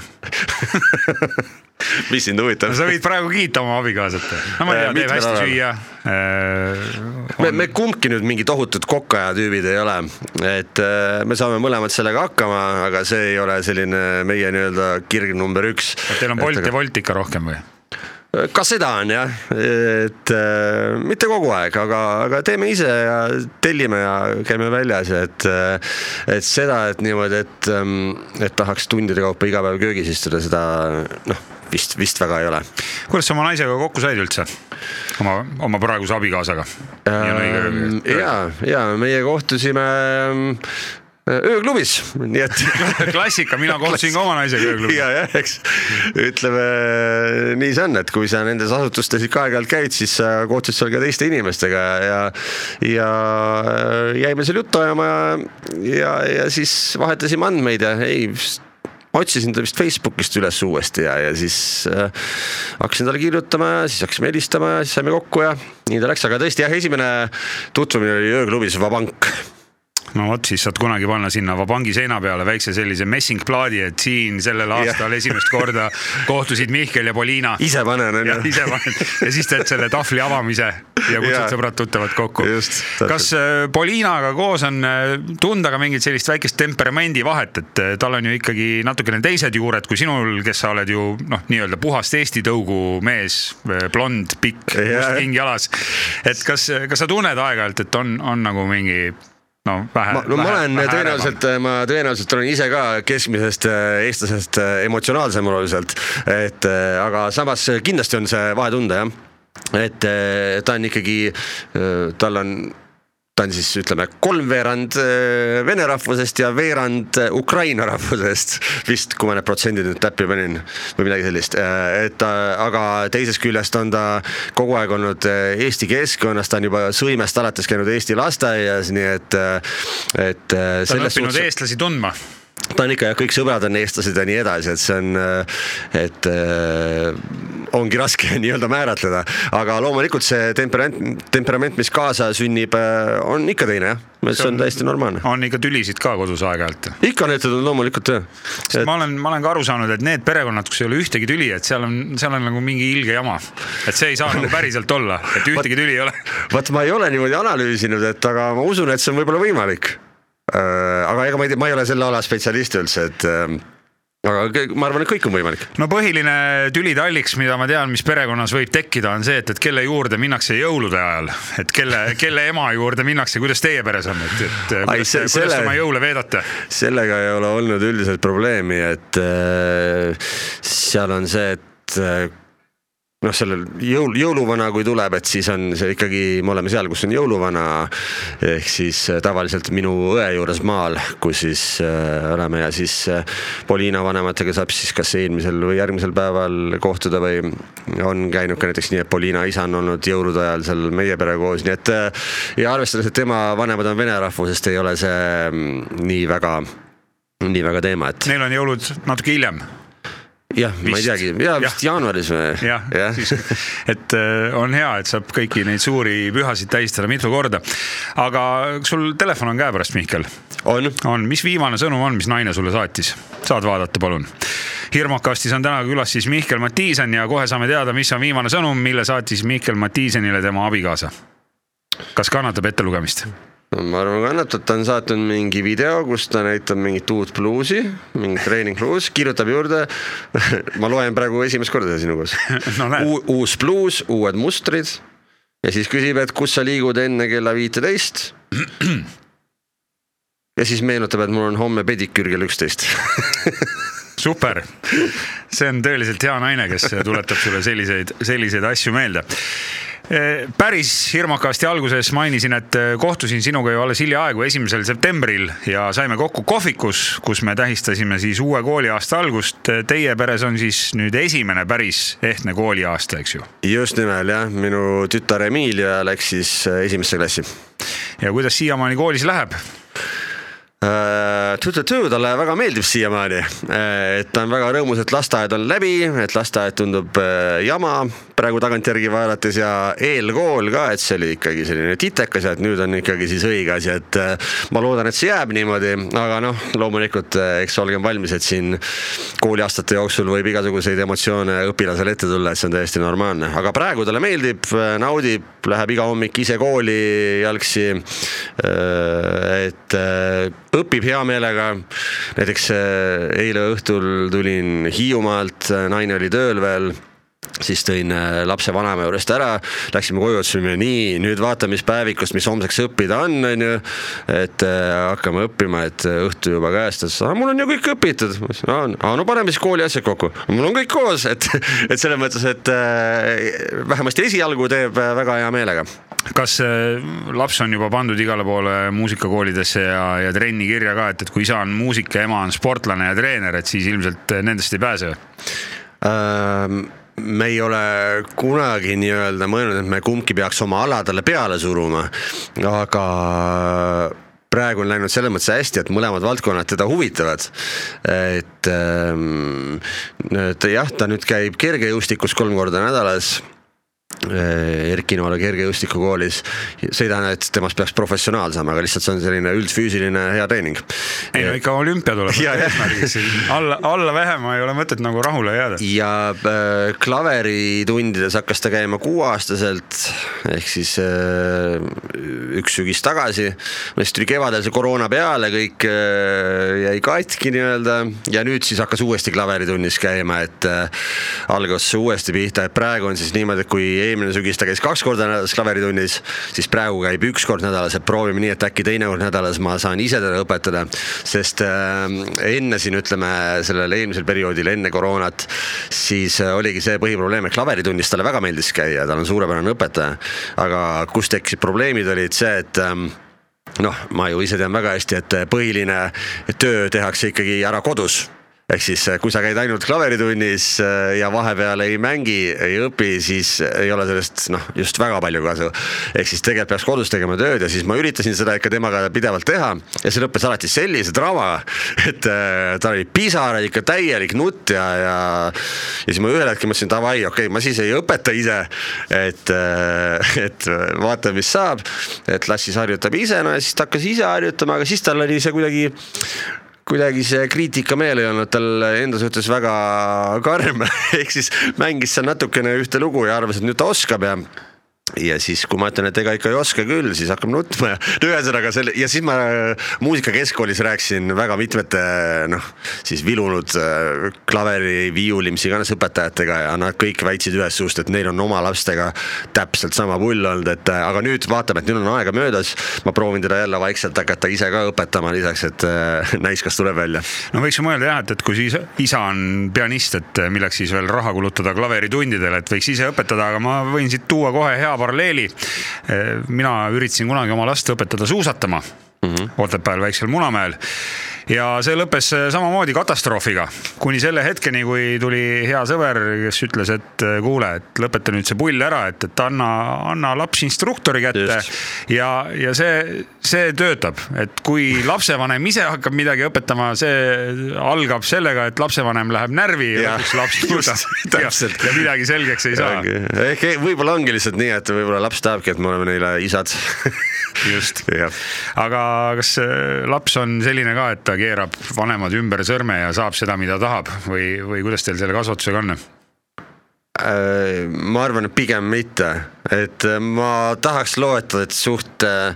[laughs] mis sind huvitab no sa? võid praegu kiita oma abikaasat. no ma ei tea, teeb hästi alal. süüa. me, me kumbki nüüd mingi tohutud kokaja tüübid ei ole, et äh, me saame mõlemad sellega hakkama, aga see ei ole selline meie nii-öelda kirg number üks. Teil on Bolt ja Wolt ikka rohkem või? ka seda on jah, et äh, mitte kogu aeg, aga, aga teeme ise ja tellime ja käime väljas ja et, et seda, et niimoodi, et, et tahaks tundide kaupa iga päev köögis istuda, seda noh, vist, vist väga ei ole. kuidas sa oma naisega kokku said üldse? oma, oma praeguse abikaasaga? Ähm, ja, ja meie kohtusime ähm, ööklubis, nii et [laughs] klassika, mina kohtusin ka oma naisega ööklubis. ja, jah, eks ütleme nii see on, et kui sa nendes asutustes ikka aeg-ajalt käid, siis sa kohtud seal ka teiste inimestega ja, ja jäime seal juttu ajama ja, ja, ja siis vahetasime andmeid ja ei, ma otsisin ta vist Facebookist üles uuesti ja, ja siis äh, hakkasin talle kirjutama ja siis hakkasime helistama ja siis saime kokku ja nii ta läks, aga tõesti jah, esimene tutvumine oli ööklubis Vabank no vot, siis saad kunagi panna sinna Vabangi seina peale väikse sellise messingplaadi, et siin sellel aastal esimest korda kohtusid Mihkel ja Poliina. ise panen on ja ju. ise paned ja siis teed selle tahvli avamise ja kutsud Jaa. sõbrad-tuttavad kokku kas äh, Poliinaga koos on äh, tunda ka mingit sellist väikest temperamendi vahet, et äh, tal on ju ikkagi natukene teised juured kui sinul, kes sa oled ju noh, nii-öelda puhast Eesti tõugu mees, blond, pikk, Jaa. must king jalas. et kas, kas sa tunned aeg-ajalt, et on, on nagu mingi no vähe. ma, no ma olen tõenäoliselt, ma tõenäoliselt olen ise ka keskmisest äh, eestlasest äh, emotsionaalsem oluliselt, et äh, aga samas kindlasti on see vahe tunda jah, et ta on ikkagi, tal on ta on siis ütleme kolmveerand äh, vene rahvusest ja veerand äh, Ukraina rahvusest vist, kui ma need protsendid nüüd täppi panin või midagi sellist, et ta, aga teisest küljest on ta kogu aeg olnud äh, Eesti keskkonnas, ta on juba sõimest alates käinud Eesti lasteaias, nii et, et. ta on õppinud eestlasi tundma. Ta on ikka kõik sõbrad on eestlased ja nii edasi, et see on, et äh, ongi raske [laughs] nii-öelda määratleda, aga loomulikult see temperament, temperament, mis kaasa sünnib, on ikka teine jah, see on täiesti normaalne. on ikka tülisid ka kodus aeg-ajalt ikka on ette tulnud loomulikult jah. sest ma olen, ma olen ka aru saanud, et need perekonnad, kus ei ole ühtegi tüli, et seal on, seal on nagu mingi ilge jama. et see ei saa nagu päriselt olla, et ühtegi tüli ei ole. vot ma ei ole niimoodi analüüsinud, et aga ma usun, et see on võib-olla võimalik. Aga ega ma ei tea, ma ei ole selle ala spetsialist üldse, et, aga kõik- ma arvan, et kõik on võimalik. no põhiline tülitalliks, mida ma tean, mis perekonnas võib tekkida, on see, et, et kelle juurde minnakse jõulude ajal, et kelle, kelle ema juurde minnakse, kuidas teie peres on, et, et kuidas, te, kuidas selle- oma jõule veedate? sellega ei ole olnud üldiselt probleemi, et äh, seal on see, et äh, noh, sellel jõul, jõuluvana, kui tuleb, et siis on see ikkagi, me oleme seal, kus on jõuluvana. Ehk siis äh, tavaliselt minu õe juures maal, kus siis äh, oleme ja siis äh, Poliina vanematega saab siis kas eelmisel või järgmisel päeval kohtuda või on käinud ka näiteks nii, et Poliina isa on olnud jõulude ajal seal meie pere koos, nii et äh, ja arvestades, et tema vanemad on vene rahvusest, ei ole see mm, nii väga nii väga teema, et Neil on jõulud natuke hiljem jah, ma ei teagi, jaa vist Jah. jaanuaris või? jah ja., siis, et äh, on hea, et saab kõiki neid suuri pühasid tähistada mitu korda. aga sul telefon on käepärast, Mihkel? on, on, mis viimane sõnum on, mis naine sulle saatis? saad vaadata, palun. hirmukastis on täna külas siis Mihkel Matiisen ja kohe saame teada, mis on viimane sõnum, mille saatis Mihkel Matiisenile tema abikaasa. kas kannatab ettelugemist? Ma arvan, kannatab, ta on saatnud mingi video, kus ta näitab mingit uut bluusi, mingit treeningbluus, kirjutab juurde. [laughs] ma loen praegu esimest korda sinu koos [laughs] No uus bluus, uued mustrid ja siis küsib, et kus sa liigud enne kella viiteist. [clears throat] ja siis meenutab, et mul on homme pediküür kell üksteist [laughs] super, see on tõeliselt hea naine, kes tuletab sulle selliseid, selliseid asju meelde. Päris hirmukasti alguses mainisin, et kohtusin sinuga ju alles hiljaaegu, esimesel septembril ja saime kokku kohvikus, kus me tähistasime siis uue kooliaasta algust. Teie peres on siis nüüd esimene päris ehtne kooliaasta, eks ju? just nimelt jah, minu tütar Emilia läks siis äh, esimesse klassi ja kuidas siiamaani koolis läheb? Tütu-tütu, talle väga meeldib siiamaani, et ta on väga rõõmus, et lasteaed on läbi, et lasteaed tundub äh, jama praegu tagantjärgi vaadates ja eelkool ka, et see oli ikkagi selline titekas ja et nüüd on ikkagi siis õige asi, et äh, ma loodan, et see jääb niimoodi, aga noh, loomulikult äh, eks olgem valmis, et siin kooliaastate jooksul võib igasuguseid emotsioone õpilasele ette tulla, et see on täiesti normaalne, aga praegu talle meeldib, naudib, läheb iga hommik ise kooli jalgsi. et äh, õpib hea meelega. näiteks äh, eile õhtul tulin Hiiumaalt, naine oli tööl veel siis tõin äh, lapse vanaema juurest ära, läksime koju, ütlesime nii, nüüd vaata, mis päevikust, mis homseks õppida on, on ju. et äh, hakkame õppima, et äh, õhtu juba käes, ta ütles, mul on ju kõik õpitud. no paneme siis kooli asjad kokku. mul on kõik koos, [laughs] et, et selles mõttes, et äh, vähemasti esialgu teeb väga hea meelega kas laps on juba pandud igale poole muusikakoolidesse ja, ja trenni kirja ka, et, et kui isa on muusik ja ema on sportlane ja treener, et siis ilmselt nendest ei pääse? Ähm, me ei ole kunagi nii-öelda mõelnud, et me kumbki peaks oma ala talle peale suruma, aga praegu on läinud selles mõttes hästi, et mõlemad valdkonnad teda huvitavad. et, ähm, et jah, ta nüüd käib kergejõustikus kolm korda nädalas Erki Noole kergejõustikukoolis, see ei tähenda, et temast peaks professionaal saama, aga lihtsalt see on selline üldfüüsiline hea treening. ei no ikka olümpia tuleb [laughs] eesmärgiks, alla, alla vähema ei ole mõtet nagu rahule jääda. ja äh, klaveritundides hakkas ta käima kuueaastaselt ehk siis äh, üks sügis tagasi. siis tuli kevadel see koroona peale, kõik äh, jäi katki nii-öelda ja nüüd siis hakkas uuesti klaveritunnis käima, et äh, algas see uuesti pihta, et praegu on siis niimoodi, et kui eelmine sügis ta käis kaks korda nädalas klaveritunnis, siis praegu käib üks kord nädalas, et proovime nii, et äkki teine kord nädalas ma saan ise teda õpetada, sest äh, enne siin ütleme sellel eelmisel perioodil enne koroonat, siis äh, oligi see põhiprobleem, et klaveritunnis talle väga meeldis käia, tal on suurepärane õpetaja, aga kus tekkisid probleemid, olid see, et ähm, noh, ma ju ise tean väga hästi, et põhiline töö tehakse ikkagi ära kodus ehk siis kui sa käid ainult klaveritunnis äh, ja vahepeal ei mängi, ei õpi, siis ei ole sellest noh, just väga palju kasu. ehk siis tegelikult peaks kodus tegema tööd ja siis ma üritasin seda ikka temaga pidevalt teha ja see lõppes alati sellise draamaga, et äh, tal oli pisaraid ikka täielik nutt ja, ja ja siis ma ühel hetkel mõtlesin davai, okei okay,, ma siis ei õpeta ise, et, et vaatame, mis saab, et las siis harjutab ise, no ja siis ta hakkas ise harjutama, aga siis tal oli see kuidagi kuidagi see kriitikameel ei olnud tal enda suhtes väga karm, [laughs] ehk siis mängis seal natukene ühte lugu ja arvas, et nüüd ta oskab ja ja siis, kui ma ütlen, et ega ikka ei oska küll, siis hakkab nutma ja [laughs] no ühesõnaga selle ja siis ma muusika keskkoolis rääkisin väga mitmete noh, siis vilunud äh, klaveri, viiuli, mis iganes õpetajatega ja nad kõik väitsid ühest suust, et neil on oma lastega täpselt sama pull olnud, et äh, aga nüüd vaatame, et nüüd on aega möödas. ma proovin teda jälle vaikselt hakata ise ka õpetama lisaks, et äh, [laughs] näis, kas tuleb välja. no võiks ju mõelda jah, et, et kui isa, isa on pianist, et milleks siis veel raha kulutada klaveritundidele, et võiks ise õpetada, aga ma võin siit tuua kohe hea paralleeli. mina üritasin kunagi oma last õpetada suusatama mm -hmm. Otepääl väiksel Munamäel ja see lõppes samamoodi katastroofiga, kuni selle hetkeni, kui tuli hea sõber, kes ütles, et kuule, et lõpeta nüüd see pull ära, et, et anna, anna laps instruktori kätte. ja, ja see, see töötab, et kui lapsevanem ise hakkab midagi õpetama, see algab sellega, et lapsevanem läheb närvi ja, ja lõpuks laps suuda ja, ja midagi selgeks ei saa. ehk võib-olla ongi lihtsalt nii, et võib-olla laps tahabki, et me oleme neile isad. Just. [laughs] Aga kas laps on selline ka, et ta keerab vanemad ümber sõrme ja saab seda, mida tahab või, või kuidas teil selle kasvatusega on? Äh, ma arvan, et pigem mitte, et äh, ma tahaks loeta, et suht äh,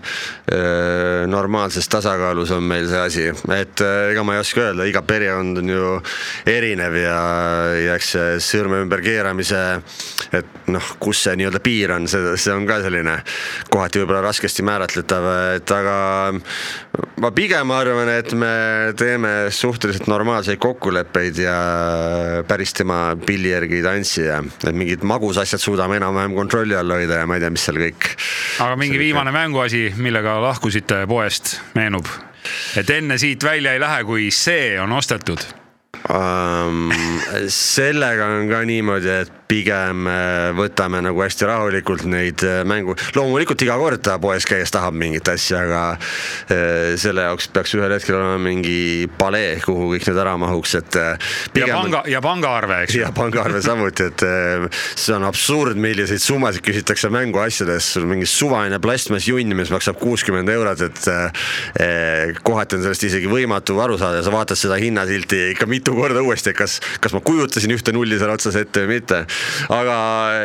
normaalses tasakaalus on meil see asi, et ega ma ei oska öelda, iga perekond on ju erinev ja, ja eks see sõrme ümber keeramise, et noh, kus see nii-öelda piir on, see, see on ka selline kohati võib-olla raskesti määratletav, et aga ma pigem arvan, et me teeme suhteliselt normaalseid kokkuleppeid ja päris tema pilli järgi ei tantsi ja et mingid magusasjad suudame enam-vähem kontrolli all hoida ja ma ei tea, mis seal kõik. aga mingi viimane mänguasi, millega lahkusite poest, meenub? et enne siit välja ei lähe, kui see on ostetud um,? sellega on ka niimoodi, et pigem äh, võtame nagu hästi rahulikult neid äh, mängu, loomulikult iga kord ta poes käies tahab mingit asja, aga äh, selle jaoks peaks ühel hetkel olema mingi palee, kuhu kõik need ära mahuks, et. ja panga, ja pangaarve, eks ju. ja pangaarve samuti, et see on absurd, milliseid summasid küsitakse mänguasjades, sul mingi suvaline plastmass junn, mis maksab kuuskümmend eurot, et kohati on sellest isegi võimatu aru saada ja sa vaatad seda hinnasilti ikka mitu korda uuesti, et kas, kas ma kujutasin ühte nulli seal otsas ette või mitte aga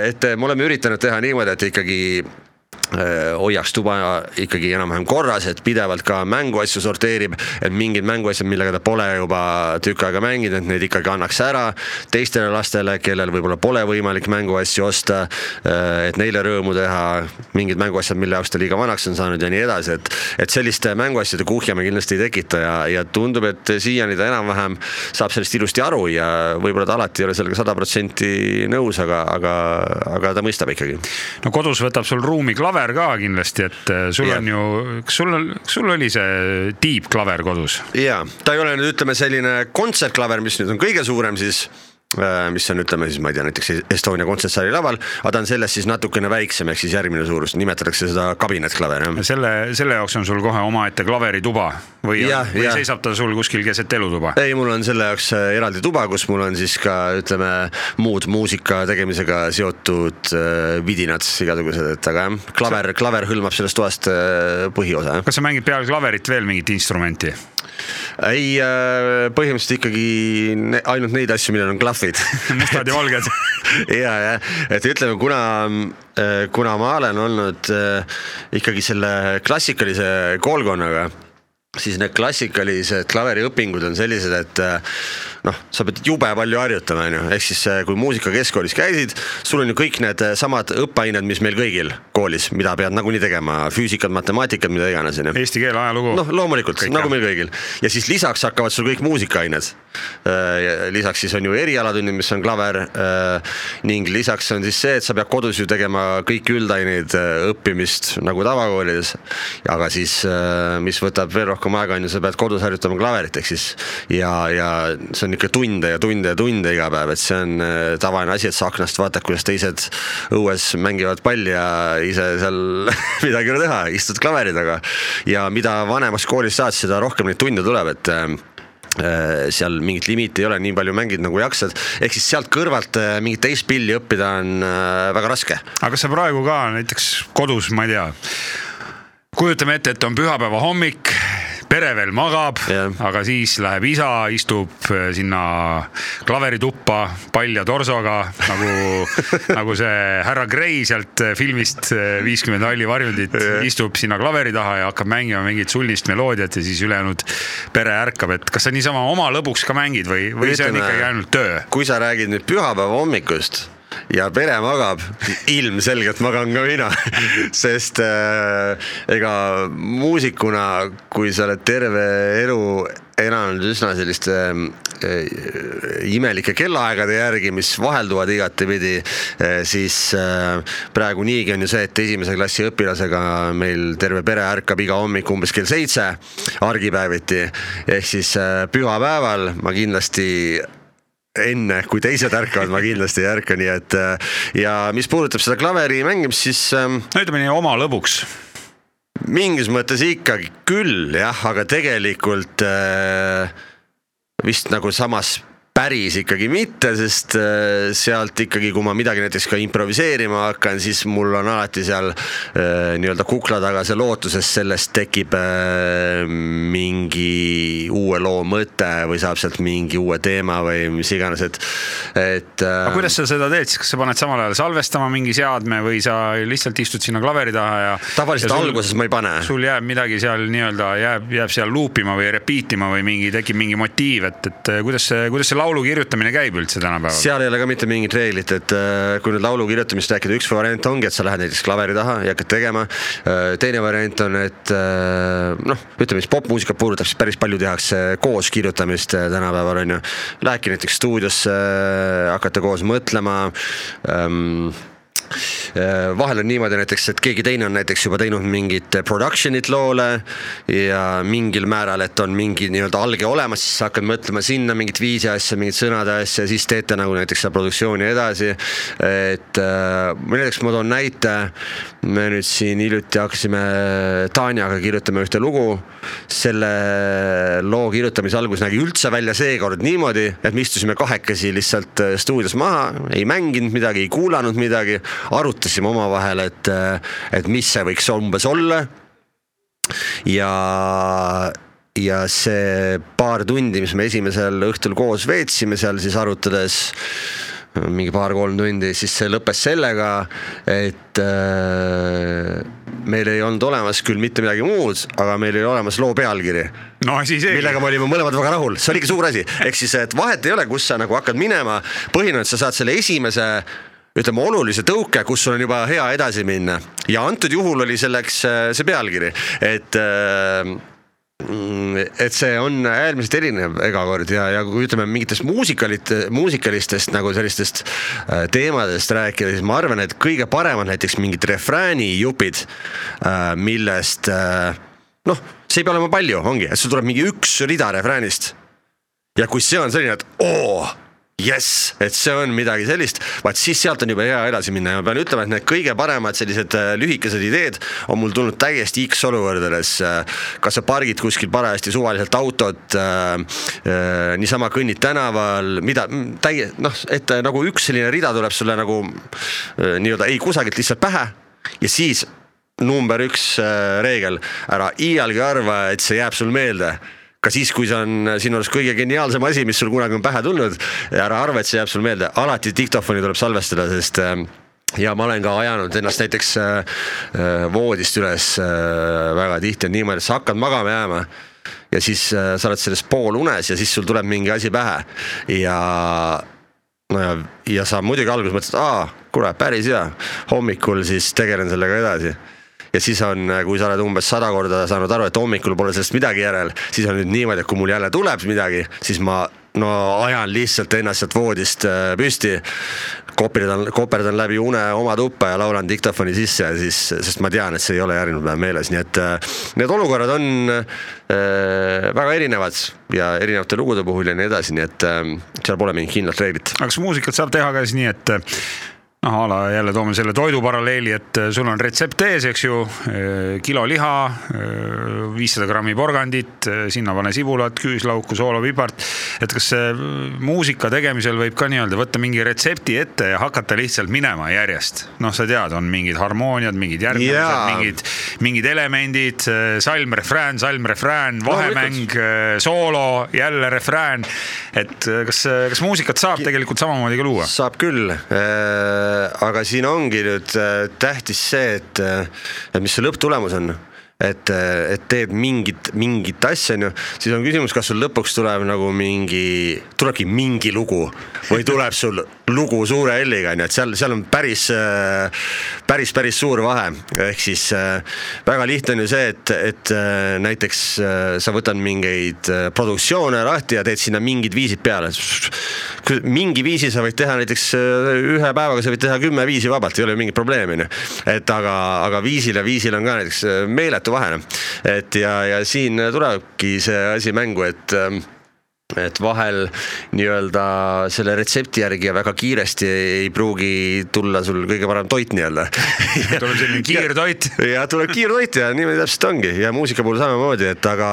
et me oleme üritanud teha niimoodi, et ikkagi hoiaks tuba ikkagi enam-vähem korras, et pidevalt ka mänguasju sorteerib, et mingid mänguasjad, millega ta pole juba tükk aega mänginud, et need ikkagi annaks ära teistele lastele, kellel võib-olla pole võimalik mänguasju osta. Äh, et neile rõõmu teha, mingid mänguasjad, mille jaoks ta liiga vanaks on saanud ja nii edasi, et, et selliste mänguasjade kuhja me kindlasti ei tekita ja, ja tundub, et siiani ta enam-vähem saab sellest ilusti aru ja võib-olla ta alati ei ole sellega sada protsenti nõus, aga, aga, aga ta mõistab ikkagi. no kodus võtab sul ruumi klav klaver ka kindlasti, et äh, sul ja. on ju, kas sul, sul oli see tiibklaver kodus? ja, ta ei ole nüüd ütleme selline kontsertklaver, mis nüüd on kõige suurem siis mis on, ütleme siis, ma ei tea, näiteks Estonia kontsertsaali laval, aga ta on sellest siis natukene väiksem, ehk siis järgmine suurus, nimetatakse seda kabinetklaver, jah. selle, selle jaoks on sul kohe omaette klaverituba või, või ja. seisab ta sul kuskil keset elutuba? ei, mul on selle jaoks äh, eraldi tuba, kus mul on siis ka ütleme, muud muusika tegemisega seotud äh, vidinad igasugused, et aga jah, klaver, klaver hõlmab sellest toast äh, põhiosa. kas sa mängid peale klaverit veel mingit instrumenti? Ei, äh, põhimõtteliselt ikkagi ainult neid asju, millel on klahvid. [laughs] Mustad ja valged. [laughs] Ja, jah, et ütleme, kuna, äh, kuna ma olen olnud äh, ikkagi selle klassikalise koolkonnaga siis need klassikalised klaveriõpingud on sellised, et noh, sa pead jube palju harjutama, on ju, ehk siis kui muusikakeskkoolis käisid, sul on ju kõik need samad õppeained, mis meil kõigil koolis, mida pead nagunii tegema, füüsikat, matemaatikat, mida iganes, on ju. Eesti keel, ajalugu. noh, loomulikult, nagu meil kõigil. ja siis lisaks hakkavad sul kõik muusikaained. Äh, lisaks siis on ju erialatunnid, mis on klaver äh, ning lisaks on siis see, et sa pead kodus ju tegema kõiki üldaineid äh, õppimist nagu tavakoolides. aga siis, mis võtab veel rohkem aega, on ju, sa pead kodus harjutama klaverit, ehk siis ja, ja see on ikka tunde ja tunde ja tunde iga päev, et see on tavaline asi, et sa aknast vaatad, kuidas teised õues mängivad palli ja ise seal [laughs] midagi ei ole teha, istud klaveri taga. ja mida vanemaks koolis saad, seda rohkem neid tunde tuleb, et seal mingit limiiti ei ole, nii palju mängid nagu jaksad, ehk siis sealt kõrvalt mingit teist pilli õppida on väga raske. aga kas sa praegu ka näiteks kodus, ma ei tea, kujutame ette, et on pühapäeva hommik pere veel magab Jah. aga siis läheb isa, istub äh, sinna klaverituppa palja torsoga nagu, [laughs] nagu see härra Gray sealt äh, filmist äh, Viiskümmend halli varjundit, istub sinna klaveri taha ja hakkab mängima mingit sullist meloodiat ja siis ülejäänud pere ärkab, et kas sa niisama oma lõbuks ka mängid või, või see on Ütleme- ikkagi ainult töö? kui sa räägid nüüd pühapäeva hommikust ja pere magab, ilmselgelt magan ka mina, [laughs] sest äh, ega muusikuna, kui sa oled terve elu elanud üsna selliste äh, imelike kellaaegade järgi, mis vahelduvad igatepidi, siis äh, praegu niigi on ju see, et esimese klassi õpilasega meil terve pere ärkab iga hommik umbes kell seitse argipäeviti. Ehk siis äh, pühapäeval ma kindlasti enne, kui teised ärkavad, ma kindlasti ei ärka, nii et äh, ja mis puudutab seda klaveri mängimist, siis ähm, no ütleme nii oma lõbuks. mingis mõttes ikkagi küll jah, aga tegelikult äh, vist nagu samas päris ikkagi mitte, sest äh, sealt ikkagi, kui ma midagi näiteks ka improviseerima hakkan, siis mul on alati seal äh, nii-öelda kukla taga see lootus, et sellest tekib äh, mingi uue loo mõte või saab sealt mingi uue teema või mis iganes, et, et aga kuidas sa seda teed siis, kas sa paned samal ajal salvestama mingi seadme või sa lihtsalt istud sinna klaveri taha ja tavaliselt ja sul- alguses ma ei pane. sul jääb midagi seal nii-öelda jääb, jääb seal luupima või repeat ima või mingi, tekib mingi motiiv, et, et kuidas see, kuidas see laulu kirjutamine käib üldse tänapäeval? seal ei ole ka mitte mingit reeglit, et äh, kui nüüd laulu kirjutamist rääkida, üks variant ongi, et sa lähed näiteks klaveri taha ja hakkad tegema. teine variant on, et äh, noh, ütleme siis popmuusikat puudutab, siis päris palju tehakse koos kirjutamist äh, tänapäeval on ju. Lähedki näiteks stuudiosse, hakata koos mõtlema ähm, vahel on niimoodi näiteks, et keegi teine on näiteks juba teinud mingit production'it loole ja mingil määral, et on mingi nii-öelda alge olemas, siis sa hakkad mõtlema sinna mingit viisi asja, mingit sõnade asja, siis teete nagu näiteks seda produktsiooni edasi. et äh, ma näiteks ma toon näite, me nüüd siin hiljuti hakkasime Tanjaga kirjutama ühte lugu. selle loo kirjutamise algus nägi üldse välja seekord niimoodi, et me istusime kahekesi lihtsalt äh, stuudios maha, ei mänginud midagi, ei kuulanud midagi, arutasime omavahel, et, et mis see võiks umbes olla. ja, ja see paar tundi, mis me esimesel õhtul koos veetsime seal siis arutades mingi paar-kolm tundi, siis see lõppes sellega, et äh, meil ei olnud olemas küll mitte midagi muud, aga meil oli olemas loo pealkiri no asi seegi. millega me olime mõlemad väga rahul, see oligi suur asi, ehk siis, et vahet ei ole, kus sa nagu hakkad minema, põhiline et sa saad selle esimese ütleme olulise tõuke, kus sul on juba hea edasi minna ja antud juhul oli selleks äh, see pealkiri, et äh, et see on äärmiselt erinev ega kord ja, ja kui ütleme mingitest muusikalit, muusikalistest nagu sellistest äh, teemadest rääkida, siis ma arvan, et kõige paremad näiteks mingid refräänijupid, millest noh, see ei pea olema palju, ongi, et sul tuleb mingi üks rida refräänist. ja kui see on selline, et oo jess, et see on midagi sellist, vaat siis sealt on juba hea edasi minna ja ma pean ütlema, et need kõige paremad sellised äh, lühikesed ideed on mul tulnud täiesti X olukordades. kas sa pargid kuskil parajasti suvaliselt autot äh,, äh, niisama kõnnid tänaval, mida täie-, noh, et äh, nagu üks selline rida tuleb sulle nagu äh, nii-öelda ei kusagilt lihtsalt pähe ja siis number üks äh, reegel, ära iialgi arva, et see jääb sul meelde ka siis, kui see on sinu arust kõige geniaalsem asi, mis sul kunagi on pähe tulnud, ära arva, et see jääb sul meelde, alati diktofoni tuleb salvestada, sest äh, ja ma olen ka ajanud ennast näiteks äh, äh, voodist üles väga tihti on niimoodi, et sa hakkad magama jääma ja siis sa oled selles poolunes ja siis sul tuleb mingi asi pähe. Ja no ja, ja sa muidugi alguses mõtlesid, aa, kuule, päris hea, hommikul siis tegelen sellega edasi ja siis on, kui sa oled umbes sada korda saanud aru, et hommikul pole sellest midagi järel, siis on nüüd niimoodi, et kui mul jälle tuleb midagi, siis ma no ajan lihtsalt ennast sealt voodist äh, püsti, koperdan, koperdan läbi une oma tuppa ja laulan diktofoni sisse ja siis, sest ma tean, et see ei ole järgmine päev meeles, nii et äh, need olukorrad on äh, väga erinevad ja erinevate lugude puhul ja nii edasi, nii et äh, seal pole mingit kindlat reeglit. aga kas muusikat saab teha ka siis nii, et noh, a la jälle toome selle toidu paralleeli, et sul on retsept ees, eks ju, kilo liha, viissada grammi porgandit, sinna pane sibulat, küüslauku, soolapipart. et kas muusika tegemisel võib ka nii-öelda võtta mingi retsepti ette ja hakata lihtsalt minema järjest? noh, sa tead, on mingid harmooniad, mingid järgnemised, mingid, mingid elemendid, salm, refrään, salm, refrään, vahemäng no,, soolo, jälle refrään. et kas, kas muusikat saab tegelikult samamoodi ka luua? saab küll aga siin ongi nüüd äh, tähtis see, et, äh, et mis see lõpptulemus on et, et teed mingit, mingit asja, on ju, siis on küsimus, kas sul lõpuks tuleb nagu mingi, tulebki mingi lugu või tuleb sul lugu suure L-iga, on ju, et seal, seal on päris, päris, päris suur vahe. ehk siis väga lihtne on ju see, et, et näiteks sa võtad mingeid produktsioone lahti ja teed sinna mingid viisid peale. mingi viisi sa võid teha näiteks ühe päevaga, sa võid teha kümme viisi vabalt, ei ole mingit probleemi, on ju. et aga, aga viisil ja viisil on ka näiteks meeletu meeletu vahe. et ja, ja siin tulebki see asi mängu, et ähm, et vahel nii-öelda selle retsepti järgi ja väga kiiresti ei pruugi tulla sul kõige parem toit nii-öelda [laughs] tuleb selline kiirtoit. ja tuleb kiirtoit ja niimoodi täpselt ongi ja muusika puhul samamoodi, et aga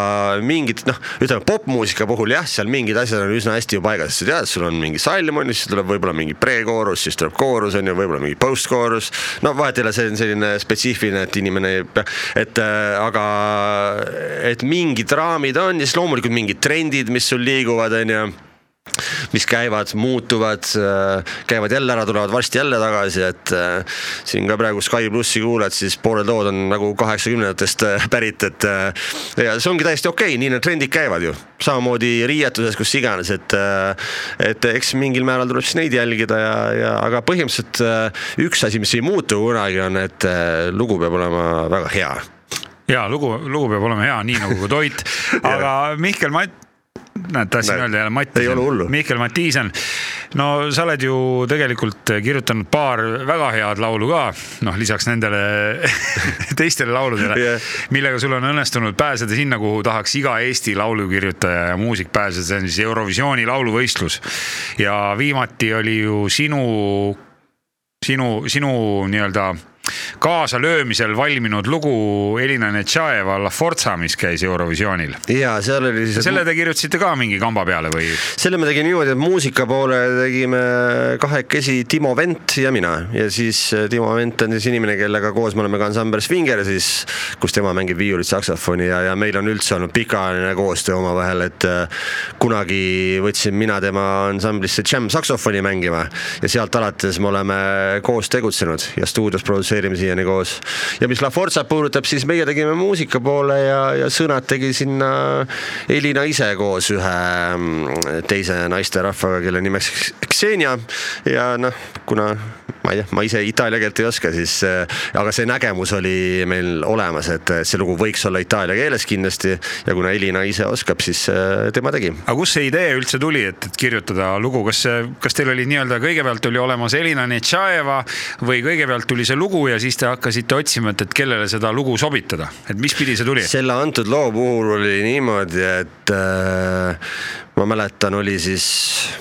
mingid noh, ütleme popmuusika puhul jah, seal mingid asjad on üsna hästi ju paigas, sa tead, sul on mingi salm on ju, siis tuleb võib-olla mingi pre-koorus, siis tuleb koorus on ju, võib-olla mingi post-koorus. no vahet ei ole, see on selline spetsiifiline, et inimene ei pea, et äh, aga et mingid raamid on ja siis loomulikult mingid trendid, mis sul liiguvad liiguvad, on ju mis käivad, muutuvad, käivad jälle ära, tulevad varsti jälle tagasi, et äh, siin ka praegu Sky plussi kuulad, siis pooled lood on nagu kaheksakümnendatest äh, pärit, et äh, ja see ongi täiesti okei okay,, nii need trendid käivad ju. samamoodi riietuses, kus iganes, et, et eks mingil määral tuleb siis neid jälgida ja, ja aga põhimõtteliselt üks asi, mis ei muutu kunagi, on, et lugu peab olema väga hea. Ja lugu, lugu peab olema hea, nii nagu ka toit. [laughs] Aga Mihkel, ma näed, tahtsin öelda jälle Mati. Mihkel Matiisen. no sa oled ju tegelikult kirjutanud paar väga head laulu ka, noh lisaks nendele [laughs] teistele lauludele yeah., millega sul on õnnestunud pääseda sinna, kuhu tahaks iga Eesti laulukirjutaja ja muusik pääseda, see on siis Eurovisiooni lauluvõistlus. ja viimati oli ju sinu, sinu, sinu nii-öelda kaasalöömisel valminud lugu Elina Netšajeva La Forza, mis käis Eurovisioonil. ja seal oli siis. selle te kirjutasite ka mingi kamba peale või? selle me tegime niimoodi, et muusika poole tegime kahekesi Timo Vent ja mina ja siis äh, Timo Vent on siis inimene, kellega koos me oleme ka ansambel Swinger siis, kus tema mängib viiulit, saksofoni ja, ja meil on üldse olnud pikaajaline koostöö omavahel, et äh, kunagi võtsin mina tema ansamblisse džämm saksofoni mängima ja sealt alates me oleme koos tegutsenud ja stuudios produtseerime siiani koos. ja mis La Forzat puudutab, siis meie tegime muusika poole ja, ja sõnad tegi sinna Elina ise koos ühe mm, teise naisterahvaga, kelle nimeks Xenia ja noh, kuna ma ei tea, ma ise itaalia keelt ei oska, siis äh, aga see nägemus oli meil olemas, et see lugu võiks olla itaalia keeles kindlasti ja kuna Elina ise oskab, siis äh, tema tegi. aga kust see idee üldse tuli, et, et kirjutada lugu, kas, kas teil oli nii-öelda kõigepealt oli olemas Elina Netšajeva või kõigepealt tuli see lugu ja siis te hakkasite otsima, et, et kellele seda lugu sobitada, et mis pidi see tuli? selle antud loo puhul oli niimoodi, et äh, ma mäletan, oli siis,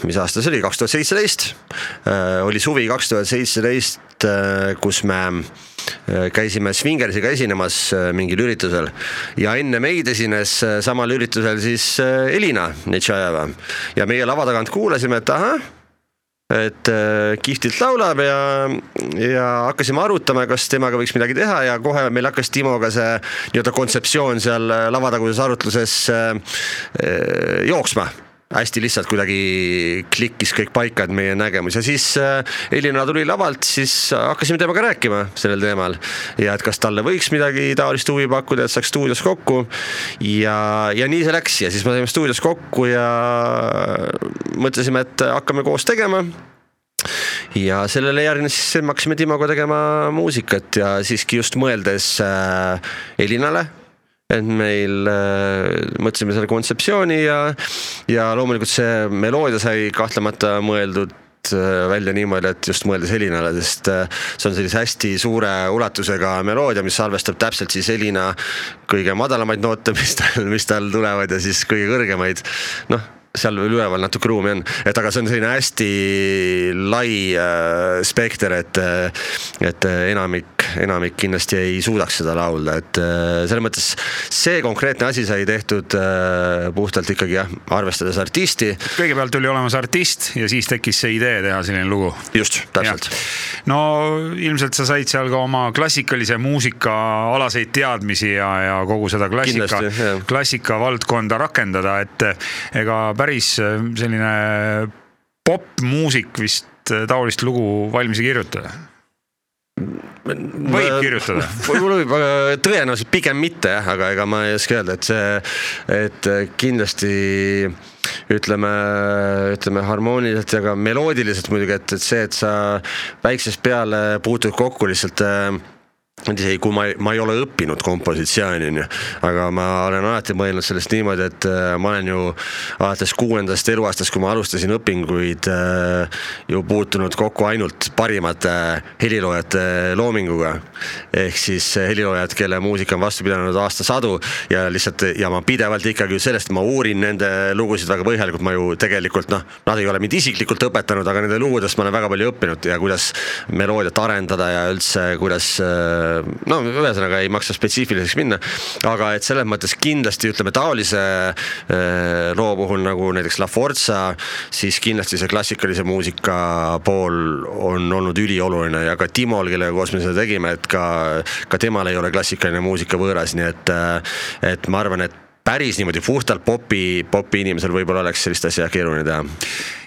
mis aasta see oli, kaks tuhat seitseteist, äh, oli suvi kaks tuhat seitseteist, äh, kus me äh, käisime Swingersiga esinemas mingil üritusel. Ja enne meid esines samal üritusel siis Elina Netšajeva ja meie lava tagant kuulasime, et ahah et kihvtilt laulab ja, ja hakkasime arutama, kas temaga võiks midagi teha ja kohe meil hakkas Timoga see nii-öelda kontseptsioon seal lavataguses arutluses jooksma hästi lihtsalt kuidagi klikkis kõik paika, et meie nägemus ja siis äh, Elina tuli lavalt, siis hakkasime temaga rääkima sellel teemal. ja et kas talle võiks midagi taolist huvi pakkuda, et saaks stuudios kokku. ja, ja nii see läks ja siis me saime stuudios kokku ja mõtlesime, et hakkame koos tegema ja sellele järgnes siis, me hakkasime Timoga tegema muusikat ja siiski just mõeldes äh, Elinale et meil äh, mõtlesime selle kontseptsiooni ja, ja loomulikult see meloodia sai kahtlemata mõeldud äh, välja niimoodi, et just mõeldes Elinale, sest äh, see on sellise hästi suure ulatusega meloodia, mis salvestab täpselt siis Elina kõige madalamaid noote, [laughs] mis tal, mis tal tulevad ja siis kõige kõrgemaid. noh, seal veel üleval natuke ruumi on, et aga see on selline hästi lai äh, spekter, et, et enamik, enamik kindlasti ei suudaks seda laulda, et äh, selles mõttes see konkreetne asi sai tehtud äh, puhtalt ikkagi jah, arvestades artisti. kõigepealt tuli olemas artist ja siis tekkis see idee teha selline lugu. just, täpselt. no ilmselt sa said seal ka oma klassikalise muusika alaseid teadmisi ja, ja kogu seda klassika, klassika valdkonda rakendada, et ega päris äh, selline popmuusik vist äh, taolist lugu valmis ei kirjuta võib kirjutada. [laughs] võib-olla võib, aga tõenäoliselt pigem mitte jah, aga ega ma ei oska öelda, et see, et kindlasti ütleme, ütleme harmooniliselt ja ka meloodiliselt muidugi, et, et see, et sa väiksest peale puutud kokku lihtsalt äh, isegi kui ma, ma ei ole õppinud kompositsiooni, onju, aga ma olen alati mõelnud sellest niimoodi, et äh, ma olen ju alates kuuendast eluaastast, kui ma alustasin õpinguid, äh, ju puutunud kokku ainult parimate heliloojate loominguga. ehk siis heliloojad, kelle muusika on vastu pidanud aastasadu ja lihtsalt ja ma pidevalt ikkagi sellest, ma uurin nende lugusid väga põhjalikult, ma ju tegelikult noh, nad ei ole mind isiklikult õpetanud, aga nende lugudest ma olen väga palju õppinud ja kuidas meloodiat arendada ja üldse, kuidas äh, no ühesõnaga ei maksa spetsiifiliseks minna, aga et selles mõttes kindlasti ütleme taolise äh, loo puhul nagu näiteks La Forza, siis kindlasti see klassikalise muusika pool on olnud ülioluline ja ka Timol, kellega koos me seda tegime, et ka, ka temal ei ole klassikaline muusika võõras, nii et, äh, et ma arvan, et päris niimoodi puhtalt popi, popi inimesel võib-olla oleks sellist asja keeruline teha.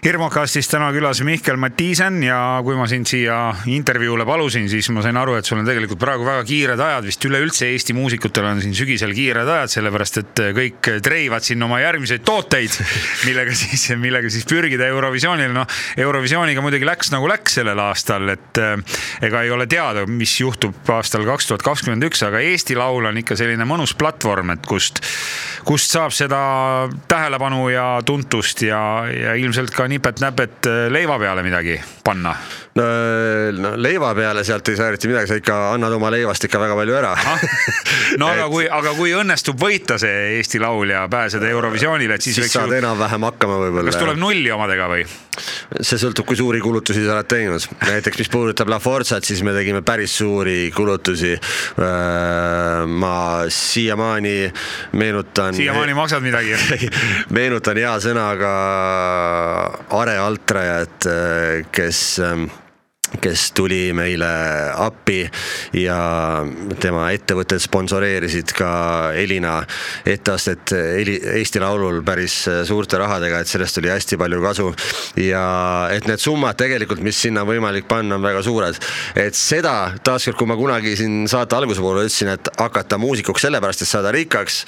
Hirmukastis täna külas Mihkel Matiisen ja kui ma sind siia intervjuule palusin, siis ma sain aru, et sul on tegelikult praegu väga kiired ajad, vist üleüldse Eesti muusikutel on siin sügisel kiired ajad, sellepärast et kõik treivad siin oma järgmiseid tooteid, [laughs] millega siis, millega siis pürgida Eurovisioonile. noh, Eurovisiooniga muidugi läks nagu läks sellel aastal, et eh, ega ei ole teada, mis juhtub aastal kaks tuhat kakskümmend üks, aga Eesti Laul on ikka selline mõnus platvorm, et kust kust saab seda tähelepanu ja tuntust ja, ja ilmselt ka nipet-näpet äh, leiva peale midagi panna? No, no leiva peale sealt ei saa eriti midagi, sa ikka annad oma leivast ikka väga palju ära ah, no [laughs] aga kui, aga kui õnnestub võita see Eesti Laul ja pääseda Eurovisioonile, et siis, siis saad ju... enam-vähem hakkama võib-olla. kas tuleb nulli omadega või? see sõltub, kui suuri kulutusi sa oled teinud, näiteks mis puudutab La Forzat, siis me tegime päris suuri kulutusi. Ma siiamaani meenutan. siiamaani maksad midagi [laughs] meenutan hea sõnaga Are Altrajat, kes kes tuli meile appi ja tema ettevõtted sponsoreerisid ka Elina etteastet Eesti Laulul päris suurte rahadega, et sellest oli hästi palju kasu. ja et need summad tegelikult, mis sinna on võimalik panna, on väga suured. et seda taaskord, kui ma kunagi siin saate alguse poole ütlesin, et hakata muusikuks sellepärast, et saada rikkaks,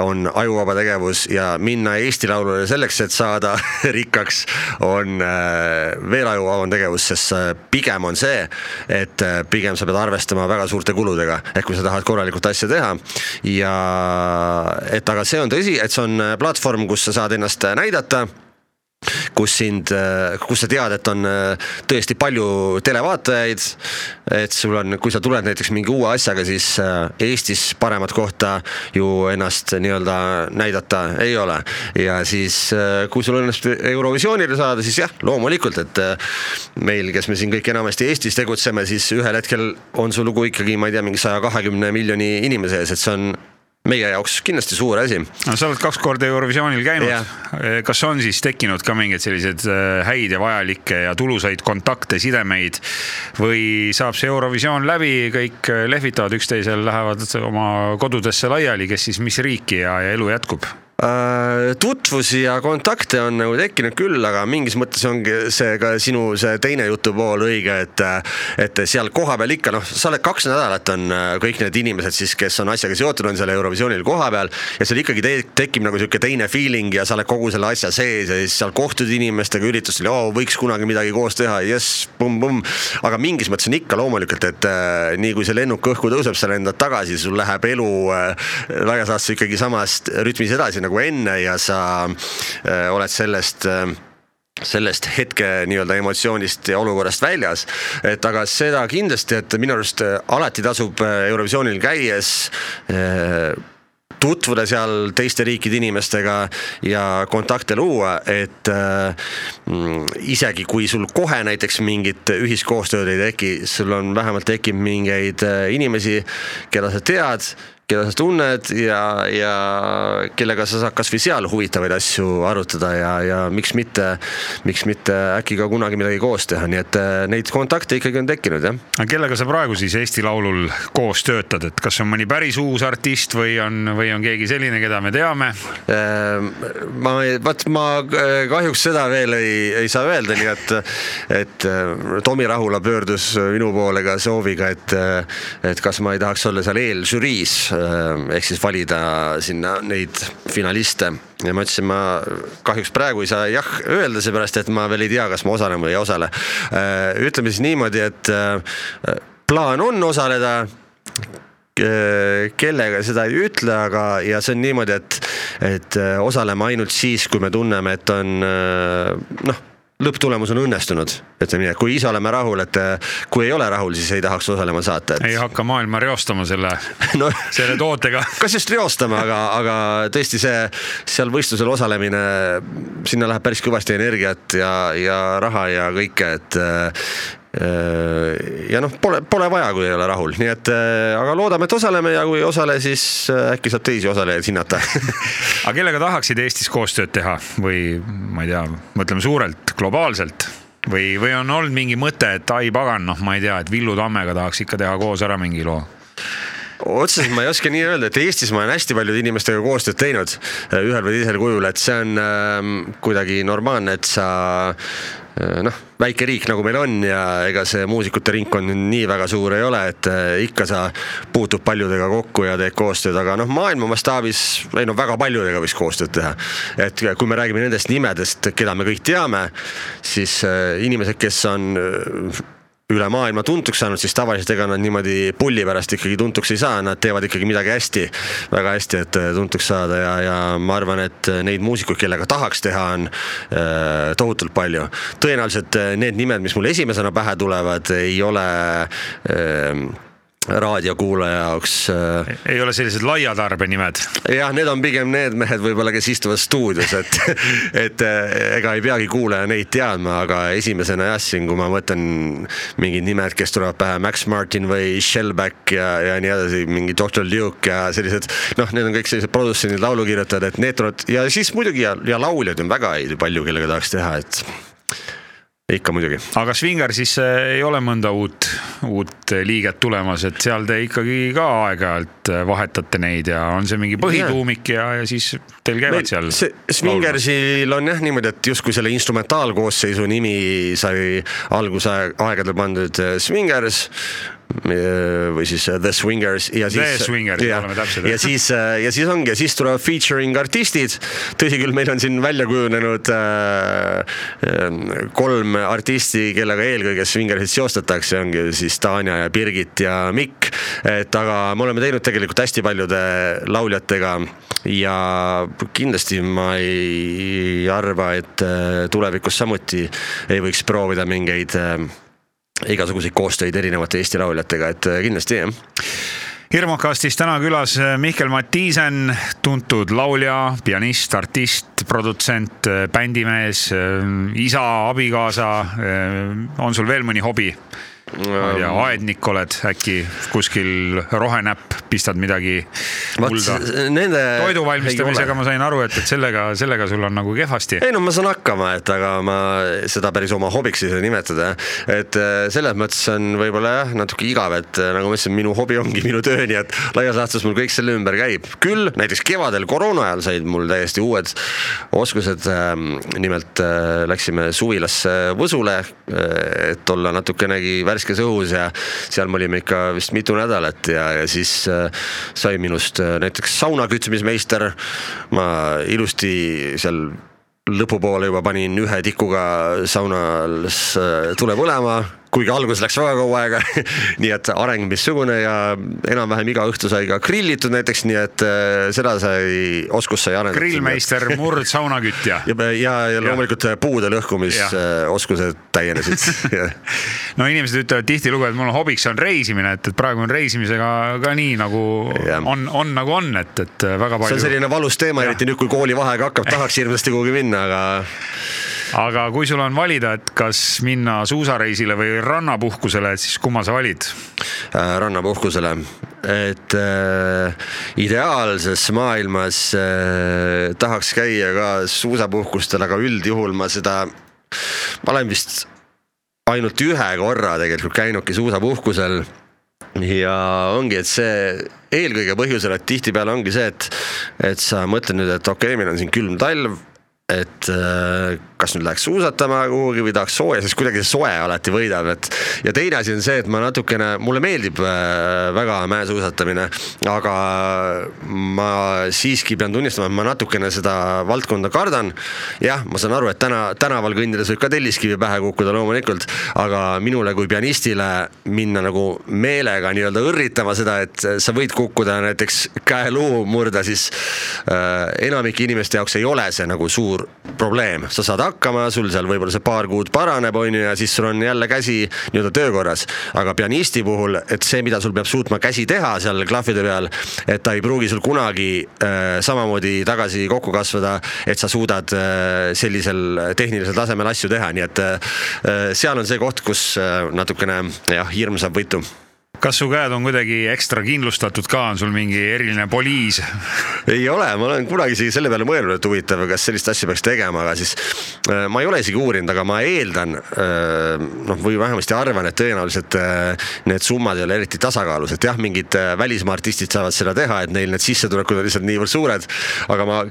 on ajuvaba tegevus ja minna Eesti Laulule selleks, et saada [laughs] rikkaks, on äh, veel ajuvabam tegevus, sest pigem on see, et äh, pigem sa pead arvestama väga suurte kuludega, ehk kui sa tahad korralikult asja teha ja et aga see on tõsi, et see on äh, platvorm, kus sa saad ennast äh, näidata kus sind, kus sa tead, et on tõesti palju televaatajaid. et sul on, kui sa tuled näiteks mingi uue asjaga, siis Eestis paremat kohta ju ennast nii-öelda näidata ei ole. ja siis, kui sul õnnestub Eurovisioonile saada, siis jah, loomulikult, et meil, kes me siin kõik enamasti Eestis tegutseme, siis ühel hetkel on su lugu ikkagi, ma ei tea, mingi saja kahekümne miljoni inimese ees, et see on meie jaoks kindlasti suur asi. no sa oled kaks korda Eurovisioonil käinud yeah., kas on siis tekkinud ka mingeid selliseid äh, häid ja vajalikke ja tulusaid kontakte, sidemeid või saab see Eurovisioon läbi, kõik äh, lehvitavad üksteisel, lähevad oma kodudesse laiali, kes siis mis riiki ja, ja elu jätkub? Äh, tutvusi ja kontakte on nagu tekkinud küll, aga mingis mõttes ongi see ka sinu see teine jutupool õige, et, et seal kohapeal ikka noh, sa oled kaks nädalat on äh, kõik need inimesed siis, kes on asjaga seotud, on seal Eurovisioonil kohapeal ja seal ikkagi te tekib nagu sihuke teine feeling ja sa oled kogu selle asja sees ja siis seal kohtud inimestega üritustel ja oo, võiks kunagi midagi koos teha, jess, pumm-pumm. aga mingis mõttes on ikka loomulikult, et äh, nii kui see lennuk õhku tõuseb, sa lendad tagasi, sul läheb elu äh, laias laastus ikkagi samast rütmis edasi nagu enne ja sa äh, oled sellest äh, sellest hetke nii-öelda emotsioonist ja olukorrast väljas. et aga seda kindlasti, et minu arust äh, alati tasub Eurovisioonil käies tutvuda seal teiste riikide inimestega ja kontakte luua, et äh, mm, isegi kui sul kohe näiteks mingit ühist koostööd ei teki, sul on vähemalt tekib mingeid äh, inimesi, keda sa tead keda sa tunned ja, ja kellega sa saad kasvõi seal huvitavaid asju arutada ja, ja miks mitte, miks mitte äkki ka kunagi midagi koos teha, nii et äh, neid kontakte ikkagi on tekkinud jah. aga kellega sa praegu siis Eesti Laulul koos töötad, et kas on mõni päris uus artist või on, või on keegi selline, keda me teame? Ehm, ma, vaat ma äh, kahjuks seda veel ei, ei saa öelda, nii et, et äh, Tomi Rahula pöördus minu poole ka sooviga, et, et kas ma ei tahaks olla seal eelžüriis Äh, ehk siis valida sinna neid finaliste ja ma ütlesin, ma kahjuks praegu ei saa jah öelda, seepärast et ma veel ei tea, kas ma osalen või ei osale. Äh, ütleme siis niimoodi, et äh, plaan on osaleda kellega seda ei ütle, aga, ja see on niimoodi, et, et osaleme ainult siis, kui me tunneme, et on noh lõpptulemus on õnnestunud, ütleme nii, et kui ise oleme rahul, et kui ei ole rahul, siis ei tahaks osalema saata et.... ei hakka maailma reostama selle [laughs] no, selle tootega. [laughs] kas just reostama, aga, aga tõesti see seal võistlusel osalemine, sinna läheb päris kõvasti energiat ja, ja raha ja kõike, et ja noh, pole, pole vaja, kui ei ole rahul, nii et aga loodame, et osaleme ja kui ei osale, siis äkki saab teisi osalejaid hinnata [laughs] aga kellega tahaksid Eestis koostööd teha või ma ei tea, mõtleme suurelt, globaalselt või, või on olnud mingi mõte, et ai pagan, noh, ma ei tea, et Villu Tammega tahaks ikka teha koos ära mingi loo? otseselt ma ei oska nii öelda, et Eestis ma olen hästi paljude inimestega koostööd teinud ühel või teisel kujul, et see on äh, kuidagi normaalne, et sa Äh, noh, väike riik nagu meil on ja ega see muusikute ringkond nii väga suur ei ole, et äh, ikka sa puutud paljudega kokku ja teed koostööd, aga noh, maailma mastaabis, ei no väga paljudega võiks koostööd teha. et kui me räägime nendest nimedest, keda me kõik teame, siis äh, inimesed, kes on üle maailma tuntuks saanud, siis tavaliselt ega nad niimoodi pulli pärast ikkagi tuntuks ei saa, nad teevad ikkagi midagi hästi, väga hästi, et äh, tuntuks saada ja, ja ma arvan, et äh, neid muusikuid, kellega tahaks teha, on äh, tohutult palju. tõenäoliselt äh, need nimed, mis mul esimesena pähe tulevad, ei ole äh, raadiokuulaja jaoks. Äh, ei ole sellised laia tarbe nimed? jah, need on pigem need mehed võib-olla, kes istuvad stuudios, et, [laughs] et äh, ega ei peagi kuulaja neid teadma, aga esimesena jah, siin kui ma mõtlen mingid nimed, kes tulevad pähe, Max Martin või Shellback ja, ja nii edasi, mingi Dr Duke ja sellised. noh, need on kõik sellised produtsendid, laulukirjutajad, et need tulevad ja siis muidugi ja, ja lauljaid on väga palju, kellega tahaks teha, et ikka muidugi. aga Swinger siis äh, ei ole mõnda uut, uut liiget tulemas, et seal te ikkagi ka aeg-ajalt äh, vahetate neid ja on see mingi põhituumik ja, ja siis teil käivad Meil, seal. Swingersil on jah niimoodi, et justkui selle instrumentaalkoosseisu nimi sai alguse aegadel pandud äh, Swingers või siis äh, The Swingers ja siis. The Swingers, oleme täpsed. ja siis, äh, ja siis ongi siis tulevad featuring artistid. tõsi küll, meil on siin välja kujunenud äh, kolm artisti, kellega eelkõige Swingersit seostatakse, ongi siis Tanja ja Birgit ja Mikk. et aga me oleme teinud tegelikult hästi paljude lauljatega ja kindlasti ma ei arva, et tulevikus samuti ei võiks proovida mingeid igasuguseid koostöid erinevate Eesti lauljatega, et äh, kindlasti jah. Hirmukastis täna külas äh, Mihkel Matiisen, tuntud laulja, pianist, artist, produtsent, äh, bändimees, isa, abikaasa. on sul veel mõni hobi? Ma ei tea, aednik oled äkki kuskil rohenäpp, pistad midagi mulda. Nende. toidu valmistamisega ma sain aru, et, et sellega, sellega sul on nagu kehvasti. ei no ma saan hakkama, et aga ma seda päris oma hobiks ei saa nimetada. et äh, selles mõttes on võib-olla jah, natuke igav, et äh, nagu ma ütlesin, minu hobi ongi minu töö, nii et laias laastus mul kõik selle ümber käib. küll näiteks kevadel koroona ajal said mul täiesti uued oskused. Ähm, nimelt äh, läksime suvilasse Võsule, et olla natukenegi värske värskes õhus ja seal me olime ikka vist mitu nädalat ja, ja siis äh, sai minust äh, näiteks sauna kütsemismeister. ma ilusti seal lõpupoole juba panin ühe tikuga saunas äh, tule põlema kuigi alguses läks väga kaua aega [laughs] nii et areng missugune ja enam-vähem iga õhtu sai ka grillitud näiteks, nii et äh, seda sai, oskust sai arendatud. grillmeister, [laughs] murd, saunakütja. ja, ja, ja loomulikult puude lõhkumisoskused täienesid [laughs] no inimesed ütlevad tihtilugu, et mul hobiks on reisimine, et, et praegu on reisimisega ka nii nagu ja. on, on nagu on, et, et väga palju. see on selline valus teema, eriti nüüd, kui koolivaheaeg hakkab, tahaks hirmsasti kuhugi minna, aga aga kui sul on valida, et kas minna suusareisile või rannapuhkusele, et siis kumma sa valid äh,? rannapuhkusele, et äh, ideaalses maailmas äh, tahaks käia ka suusapuhkustel, aga üldjuhul ma seda, ma olen vist ainult ühe korra tegelikult käinudki suusapuhkusel ja ongi, et see eelkõige põhjusel, et tihtipeale ongi see, et, et sa mõtled nüüd, et okei okay,, meil on siin külm talv, et äh, kas nüüd läheks suusatama kuhugi või tahaks sooja, sest kuidagi see soe alati võidab, et ja teine asi on see, et ma natukene, mulle meeldib äh, väga mäesuusatamine, aga ma siiski pean tunnistama, et ma natukene seda valdkonda kardan. jah, ma saan aru, et täna tänaval kõndides võib ka telliskivi pähe kukkuda loomulikult, aga minule kui pianistile minna nagu meelega nii-öelda õrritama seda, et sa võid kukkuda näiteks käeluu murda, siis äh, enamike inimeste jaoks ei ole see nagu suur probleem, sa saad hakkama, sul seal võib-olla see paar kuud paraneb, on ju, ja siis sul on jälle käsi nii-öelda töökorras. aga pianisti puhul, et see, mida sul peab suutma käsi teha seal klahvide peal, et ta ei pruugi sul kunagi äh, samamoodi tagasi kokku kasvada, et sa suudad äh, sellisel tehnilisel tasemel asju teha, nii et äh, seal on see koht, kus äh, natukene jah, hirm saab võitu kas su käed on kuidagi ekstra kindlustatud ka, on sul mingi eriline poliis? ei ole, ma olen kunagi isegi selle peale mõelnud, et huvitav, kas sellist asja peaks tegema, aga siis äh, ma ei ole isegi uurinud, aga ma eeldan äh, noh, või vähemasti arvan, et tõenäoliselt äh, need summad ei ole eriti tasakaalus, et jah, mingid välismaa artistid saavad seda teha, et neil need sissetulekud on lihtsalt niivõrd suured. aga ma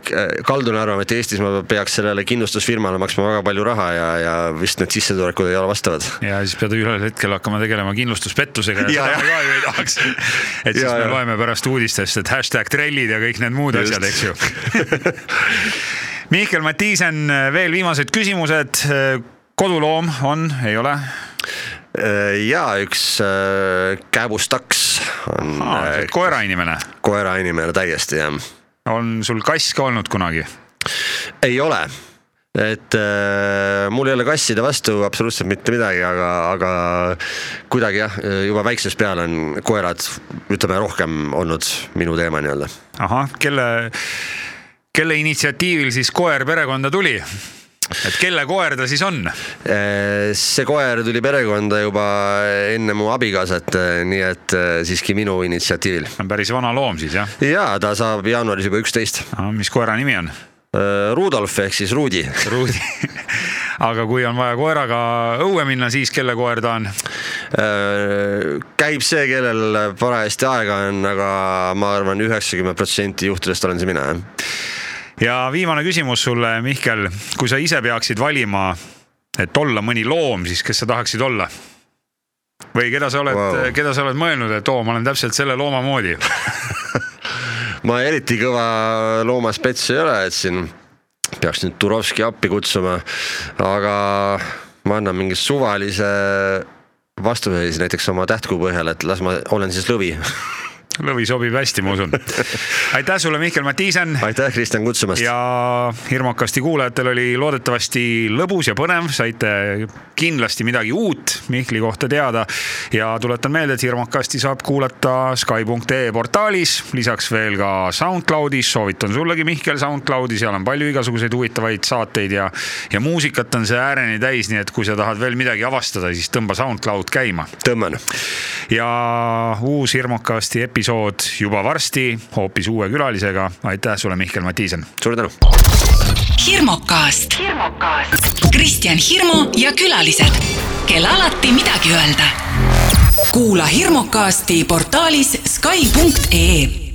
kaldun arvama, et Eestis ma peaks sellele kindlustusfirmale maksma väga palju raha ja, ja vist need sissetulekud ei ole vastavad. ja siis pead ühel hetkel hakkama tegelema kindlustuspettusega ja, ja me ka ju ei tahaks. et siis ja, me loeme pärast uudistest, et hashtag trellid ja kõik need muud Just. asjad, eks ju Mihkel Matiisen, veel viimased küsimused. koduloom on, ei ole? ja üks äh, kääbustaks on äh,. koerainimene? koerainimene täiesti jah. on sul kass ka olnud kunagi? ei ole et äh, mul ei ole kasside vastu absoluutselt mitte midagi, aga, aga kuidagi jah, juba väiksest peale on koerad, ütleme rohkem olnud minu teema nii-öelda. ahah, kelle, kelle initsiatiivil siis koer perekonda tuli? et kelle koer ta siis on? Äh, see koer tuli perekonda juba enne mu abikaasat, nii et äh, siiski minu initsiatiivil. päris vana loom siis jah? ja ta saab jaanuaris juba üksteist. mis koera nimi on? Äh, Rudolf ehk siis Rudi. Rudi [laughs] aga kui on vaja koeraga õue minna, siis kelle koer ta on? Äh, käib see, kellel parajasti aega on, aga ma arvan, üheksakümmend protsenti juhtudest olen see mina, jah. ja viimane küsimus sulle, Mihkel, kui sa ise peaksid valima, et olla mõni loom, siis kes sa tahaksid olla? või keda sa oled wow., keda sa oled mõelnud, et oo, ma olen täpselt selle looma moodi [laughs] ma eriti kõva loomaspets ei ole, et siin peaks nüüd Turovski appi kutsuma, aga ma annan mingi suvalise vastuse siis näiteks oma tähtkuu põhjal, et las ma olen siis lõvi [laughs] [laughs] lõvi sobib hästi, ma usun. aitäh sulle, Mihkel Matiisen. aitäh, Kristjan, kutsumast. ja hirmukasti kuulajatel oli loodetavasti lõbus ja põnev, saite kindlasti midagi uut Mihkli kohta teada. ja tuletan meelde, et hirmukasti saab kuulata Sky.ee portaalis, lisaks veel ka SoundCloudis, soovitan sullegi, Mihkel, SoundCloudi, seal on palju igasuguseid huvitavaid saateid ja, ja muusikat on see ääreni täis, nii et kui sa tahad veel midagi avastada, siis tõmba SoundCloud käima. tõmban. ja uus hirmukasti episood episood juba varsti hoopis uue külalisega. aitäh sulle, Mihkel Matiisen. suur tänu. hirmukast. Kristjan Hirmu ja külalised, kel alati midagi öelda. kuula hirmukasti portaalis Skype.ee